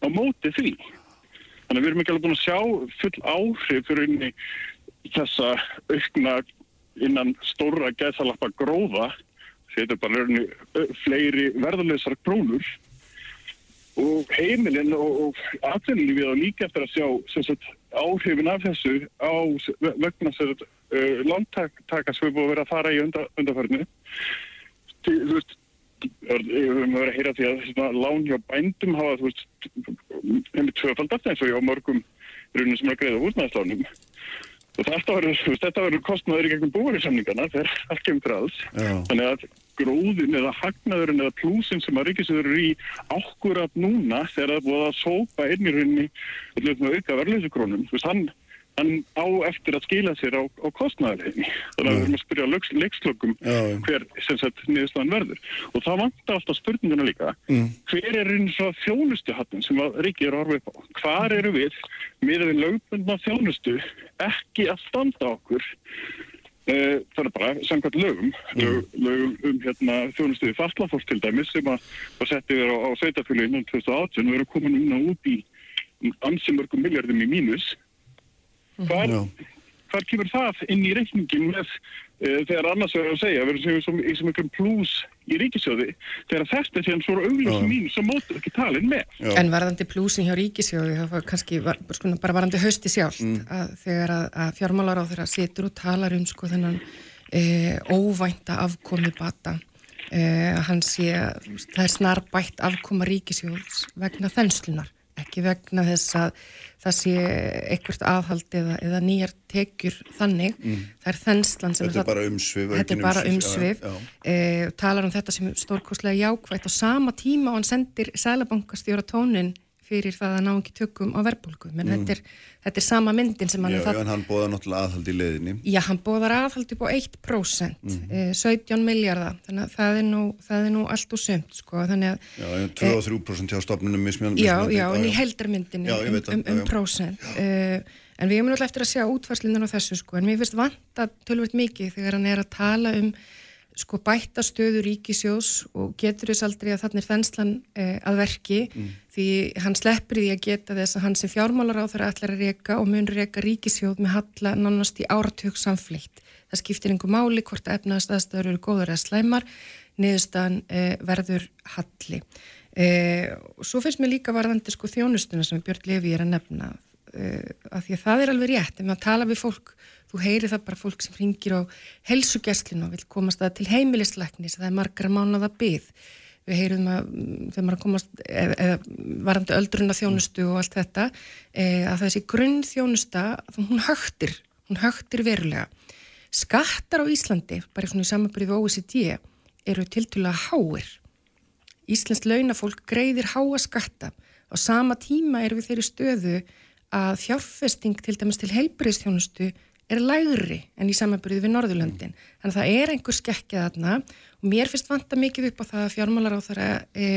á móti því. Þannig að við erum ekki alveg búin að sjá full áhrif fyrir inn í þessa aukna innan stóra gæðsalappa gróða er bara fleiri verðarleysar krónur. Og heimilinn og, og atvinnulífið á líka eftir að sjá sagt, áhrifin af þessu á sagt, uh, lántaka sem við búum að vera að fara í unda, undarförnu Til, þú veist við höfum verið að heyra því að svona, lán hjá bændum hafa þú veist hefði tvöfaldast eins og hjá mörgum runum sem er að greiða húsnæðislánum Og þetta verður, þetta verður kostnaður í gegnum búinsamningana þegar allt kemur til alls. Já. Þannig að gróðin eða hagnaðurinn eða plúsin sem að ríkisöður eru í ákkurat núna þegar það búið að sópa með auka verðlöysukrónum, þú veist, hann, á eftir að skila sér á, á kostnaðarleginni. Þannig að við erum að spyrja leiks, leikslökum Já, já. hver niðurstaðan verður. Og það vantar alltaf spurninguna líka. Mm. Hver er eins og þjónustuhattin sem að horfa upp á? Hvar eru við með við lögbundna þjónustu ekki að standa okkur Uh, það er bara samkvæmt lögum, lög, lögum um hérna, þjónustuði fastlafólk til dæmis sem að var sett yfir á, á sveitafélaginu 2018 og erum komin núna út í ansi mörgum miljardum í mínus. Hvar, hvar kemur það inn í reikningin með uh, þegar annars verður að segja, verður sem, sem, í sem einhverjum plús í ríkisjóði þegar þetta er síðan svo augljósum mínus sem mótur ekki talin með. Já. En varðandi plúsin hjá ríkisjóði, það var kannski var, sko, bara varðandi hausti sjálft, Mm. að þegar að, að fjármálar á þeirra situr og talar um sko þennan e, óvænta afkomi bata, e, hann sé, það er snar bætt afkoma ríkisjóðs vegna þenslunar, ekki vegna þess að það sé eitthvað aðhald eða, eða nýjar tekjur þannig, það er þenslan sem Mm. Þetta er bara umsvif, Þetta er bara umsvif, já, já. eh, talar um þetta sem stórkostlega jákvægt á sama tíma og hann sendir sælabankastjóra tónin fyrir það að ná ekki tökum á verðbólgu menn þetta, er, þetta er sama myndin sem hann Mm. Já, er já, það en hann bóða náttúrulega aðhald í leiðinni. Já, hann bóðar aðhald upp á 1% Mhm. eh, 17 miljardar þannig að það er nú, það er nú allt og sumt sko, þannig að Já, en 2 og 3% hjá stofnunum mismjörn. Já, já, en í heldarmyndinni Já, um, um, um já, já. prósent uh, en við erum náttúrulega eftir að sjá útvarslinnar á þessu sko, en mér finnst vanta tölvöld mikið þegar hann er að tala um sko bætta stöðu ríkisjós og getur þess aldrei að þannig er þenslan uh, að verki því hann sleppur því að geta þess að hann sem fjármálar á þeirra ætlar að reka og mun reka ríkisjóð með halla nánast í áratug samflikt. Það skiptir einhver máli hvort að efnaðast aðstæður eru góðar eða slæmar, niðurstaðan uh, verður halli. Og svo finnst mér líka varðandi sko þjónustuna sem Björn Levi er að nefna uh, að því að það er alveg rétt ef maður tala við fólk, þú heyri það bara fólk sem ringir á helsugjastlinu og vil komast það til heimilisleiknis það er margra mánada byð við heyrum að mm, þegar maður að komast eða, eða varandi öldruna þjónustu og allt þetta, e, að þessi grunn þjónusta, hún högtir hún högtir verulega. Skattar á Íslandi, bara svona í samanbyrði við OECD, eru tiltúlega háir. Íslensk launafólk greiðir háa skatta. Á sama tíma er við þeirri stöðu að fjárfesting til dæmis til heilbreyðstjónustu er lægri en í samanbyrði við Norðurlöndin. Þannig að það er einhver skekkja þarna og mér finnst vanta mikið upp á það að fjármálar á þeirra e,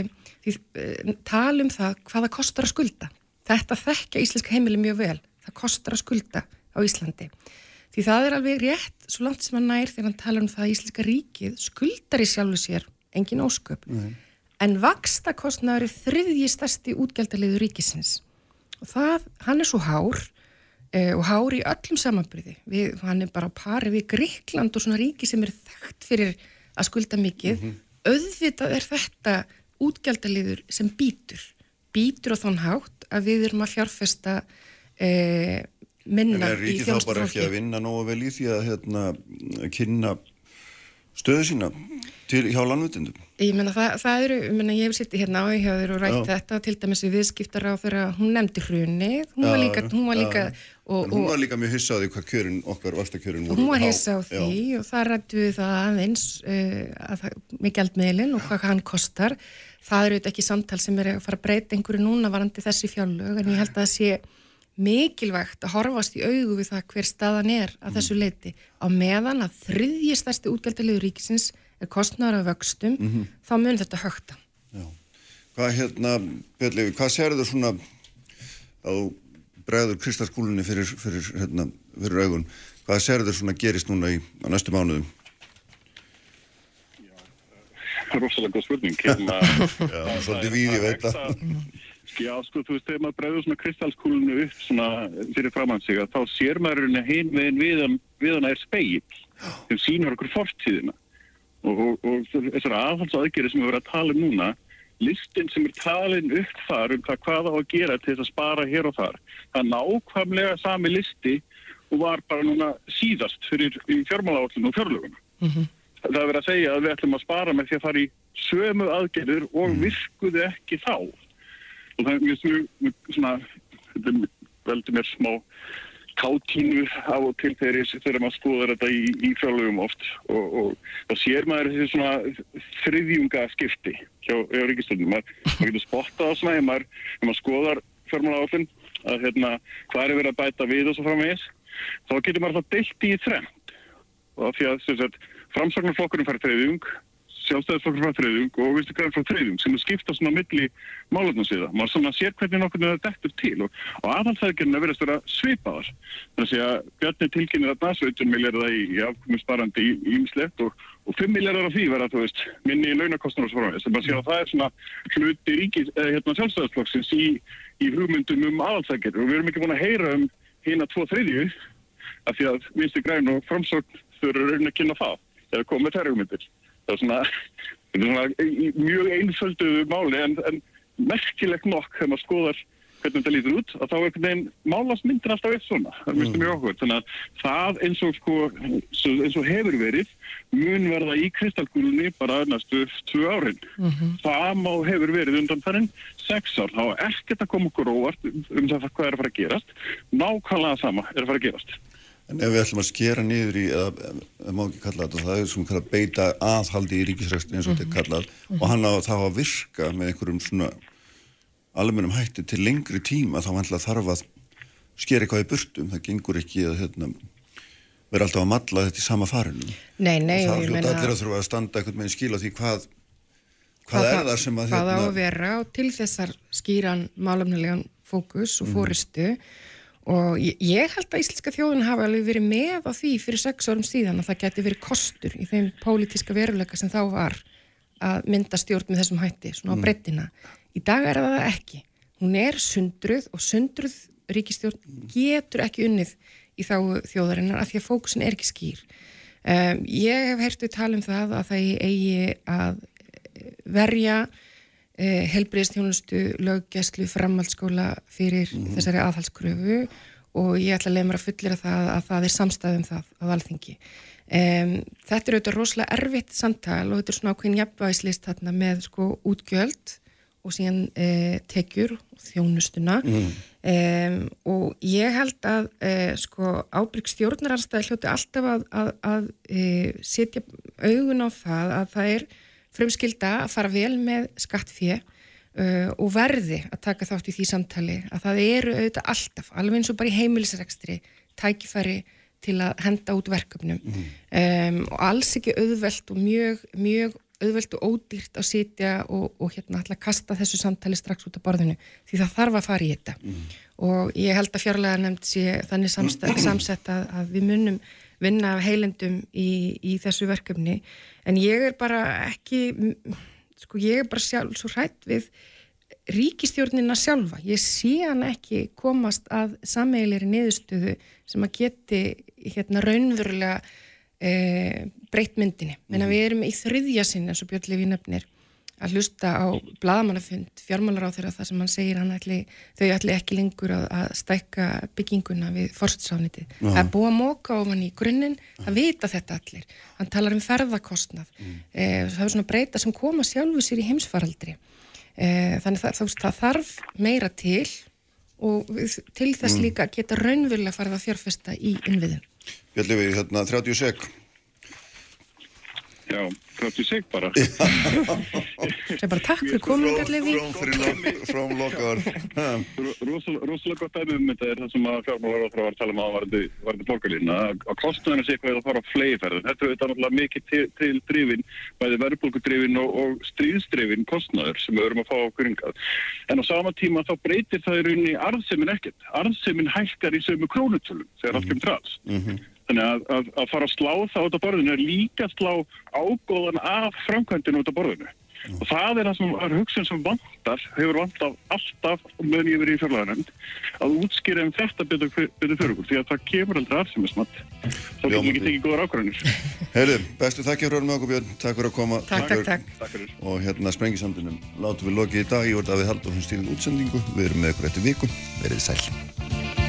því, e, tala um það hvað það kostar að skulda. Þetta þekkja íslenska heimili mjög vel. Það kostar að skulda á Íslandi. Því það er alveg rétt svo langt sem hann nær þegar hann tala um það að Íslenska ríkið skuldar í sjálfu sér engin ósköp. En vaksta kostnaður er þriðji stærsti útgjaldaliðu ríkisins. Og það, hann er svo hár eh, og hár í öllum samanbyrði. Við, hann er bara á pari við Gríkland og svona ríki sem er þekkt fyrir að skulda mikið. Auðvitað er þetta útgjaldaliður sem býtur. Býtur á þann hátt að við erum að fjárfesta eh, En minna er í ríkið þá bara ekki að vinna nógu vel í því að hérna, kynna stöðu sína til hjá landvitundum? Ég meina það, það eru, ég meina ég hef sittið hérna á hjá þér og rætt Já. þetta til dæmis við viðskiptar á þeirra, hún nefndi hrunið, hún var Já, líka, hún var líka og, hún var líka mjög hissa á því hvað kjörin, okkar vastakjörin voru hún var há. hissa á því Já. og það rættu við það aðeins uh, að með gjaldmiðlinn og hvað hann kostar. Það eru þetta ekki samtal sem er að fara að breyta einhverju núna varandi þessi fjárlög en ég held að það sé mikilvægt að horfast í augu við það hver staðan er að Mm. þessu leiti á meðan að þriðji stærsti útgjaldaliður ríkisins er kostnaður af vöxtum, Mhm. þá mun þetta högta. Hvað hérna, Björnlefi, hvað sérðu svona á bregður kristalskúlunni fyrir, fyrir, hérna, fyrir augun, hvað sérðu svona gerist núna í á næstu mánuðum? rosalega góð spurning hérna, Já, svolítið víð, ég veit það. Já, sko, þú veist, þegar maður bregður svona kristalskúlunu upp svona fyrir að þá sér maður henni heim með við, við hana er speil sem sýnur okkur fortíðina. Og, og, og þessar aðhalsaðgerið sem við verðum að tala um núna listin sem er talin upp þar um það hvað á að gera til þess að spara hér og þar það er nákvæmlega sami listi og var bara núna síðast fyrir fjármálaállinu og fjárlöguna það er verið að segja að við ætlum að spara með því að fara í sömu aðgerður og virkuðu ekki þá og það er mjög mjög svona þetta veldur mér smá kátínu á og til þeirri þegar maður skoðar þetta í, í fjárlögum oft og, og þá sér maður þessi svona þriðjunga skipti hjá, hjá ríkistöndum. Maður, maður getur spottað á svona ef maður, maður skoðar fjármálaállin að hérna hvað er verið að bæta við og svo framvegis þá getur maður það deilt í þrennt og því að sem sagt, framsagnarflokkurinn fær þriðjung sjálfstæðisflokkur frá þriðjung og viðstu græn frá þriðjung sem er skipta svona milli málefnarsviða. Maður svona sér hvernig nokkur það dettur til og, og aðhaldsæðgjörnum er verið að vera svipaðar. Þannig að Bjarni tilkynir að 17 miljardar í, í afkomisparandi í ímislegt og, og 5 miljardar af því verða þú veist minni í launakostnur og svo frá þess. Þannig að það er svona hluti ríkis, eh, hérna sjálfstæðisflokksins í, í hugmyndum um aðhaldsæðgjörn og við erum ekki búin að heyra um hérna tvo þriðju af því að vinstu græn og framsókn þurfa raunin að kynna það eða koma með þær hugmyndir það er svona, þetta er svona í mjög einfölduðu máli en, en merkilegt nokk þegar maður skoðar hvernig þetta lítur út að þá er einhvern veginn málast myndir alltaf eitt svona. Það mistur mjög okkur þannig að það eins og, sko, eins og hefur verið mun verða í kristalgúlunni bara næstu tvö árin. Það má hefur verið undan þarinn sex ár, þá er ekkert að koma okkur óvart um það hvað er að fara að gerast. Nákvæmlega sama er að fara að gerast En ef við ætlum að skera niður í, eða það má ekki kalla þetta, það er sem kalla beita aðhaldi í ríkisræktin eins og þetta er kallað og hann á þá að virka með einhverjum svona almennum hætti til lengri tíma þá hann þarf að skera eitthvað í burtum, það gengur ekki að hérna, vera alltaf að matla þetta í sama farinu. Nei, nei, það meina- allir að þurfa að standa eitthvað með skil á því hvað, hvað er það sem að hvað á hérna, að vera og til þessar skýran málefnilegan fókus og Mhm. fóristu og ég, ég held að íslenska þjóðin hafi alveg verið með á því fyrir sex árum síðan að það geti verið kostur í þeim pólitíska veruleika sem þá var að mynda stjórn með þessum hætti, svona á Mm. breyttina í dag er það ekki. Hún er sundruð og sundruð ríkistjórn getur ekki unnið í þá þjóðarinnar af því að fókusin er ekki skýr. Um, ég hef heyrt við tala um það að það eigi að verja eh, helbriðstjónustu, löggeslu, framhaldsskóla fyrir þessari aðhalskröfu og ég ætla að leiða mér að fullera það að það er samstæðum það á alþingi. Um, þetta er auðvitað rosalega erfitt samtal og þetta er svona ákveðin jafnvægislist þarna með sko útgjöld og síðan eh, tekjur og þjónustuna. Um, og ég held að eh, sko ábyrg stjórnararstæði hljóti alltaf að, að, að eh, setja augun á það að það er frumskilda að fara vel með skattfjö uh, og verði að taka þátt í því samtali að það eru auðvitað alltaf, alveg eins og bara í heimilisrekstri, tækifæri til að henda út verkefnum. Um, og alls ekki auðvelt og mjög, mjög auðvelt og ódýrt að sitja og, og hérna að kasta þessu samtali strax út af borðinu því það þarf að fara í þetta. Og ég held að fjárlega nefnd sé þannig samsett að, að við munum vinna af heilendum í, í þessu verkefni. En ég er bara ekki sko ég er bara sjálf svo hrætt við ríkistjórnina sjálfa. Ég sé hann ekki komast að sameigilegri niðurstöðu sem að geti hérna raunverulega e, breytt myndinni. Menna við erum í þriðja sinn eins og Björn Levi nefnir að hlusta á bladamannafund fjármálar á þeirra það sem hann segir hann ætli, þau ætli ekki lengur að, að stækka bygginguna við fórsetsáðniti Já. það er búið að móka ofan í grunninn það vita þetta allir, hann talar um ferðakostnað. Eh, það er svona breyta sem koma sjálfu sér í heimsfaraldri. Eh, þannig það, það, það þarf meira til og við, til þess Mm. líka geta farið að fjárfesta í innviðum. Björn Levi, hérna 30 sek Já, 30 seg bara. sem bara takk fyrir komin Björn Levi Frám lokaður. Rosalega rosalega gott dæmi um þetta er það sem að fjármálar var að tala um að varði, varði borgarlína að kostnæðinu sé eitthvað að fara á fleiðferðin. Þetta er náttúrulega mikið til, til drifin, bæði verðbólkudrifin og, og stríðsdrifin kostnæður sem við erum að fá á kringað. En á sama tíma þá breytir það í rauninni arðsemin ekkert. Arðsemin hækkar í sömu krónutölum þegar allt kemur trans. Þannig að, að, að fara að slá það út af borðinu er líka að slá ágóðan af framkvæmdinu út af borðinu. Og það er það sem er hugsun sem vantar, hefur vantað alltaf meðan ég verið í fjárlæðanemnd, að útskýra um þetta betur, fyrir okkur, því að það kemur aldrei aðsefnismat. Þá getum við ekki tekið góðar ákvarðanir. Heyrðu, bestu þakki fyrir með okkur Björn, takk fyrir að koma Takk, takk, takk. Takk fyrir. og hérna sprengisandunum látum við lokið í dag, ég voru að við haldum stýrið útsendingu, við erum með ykkur eftir viku, verið sæl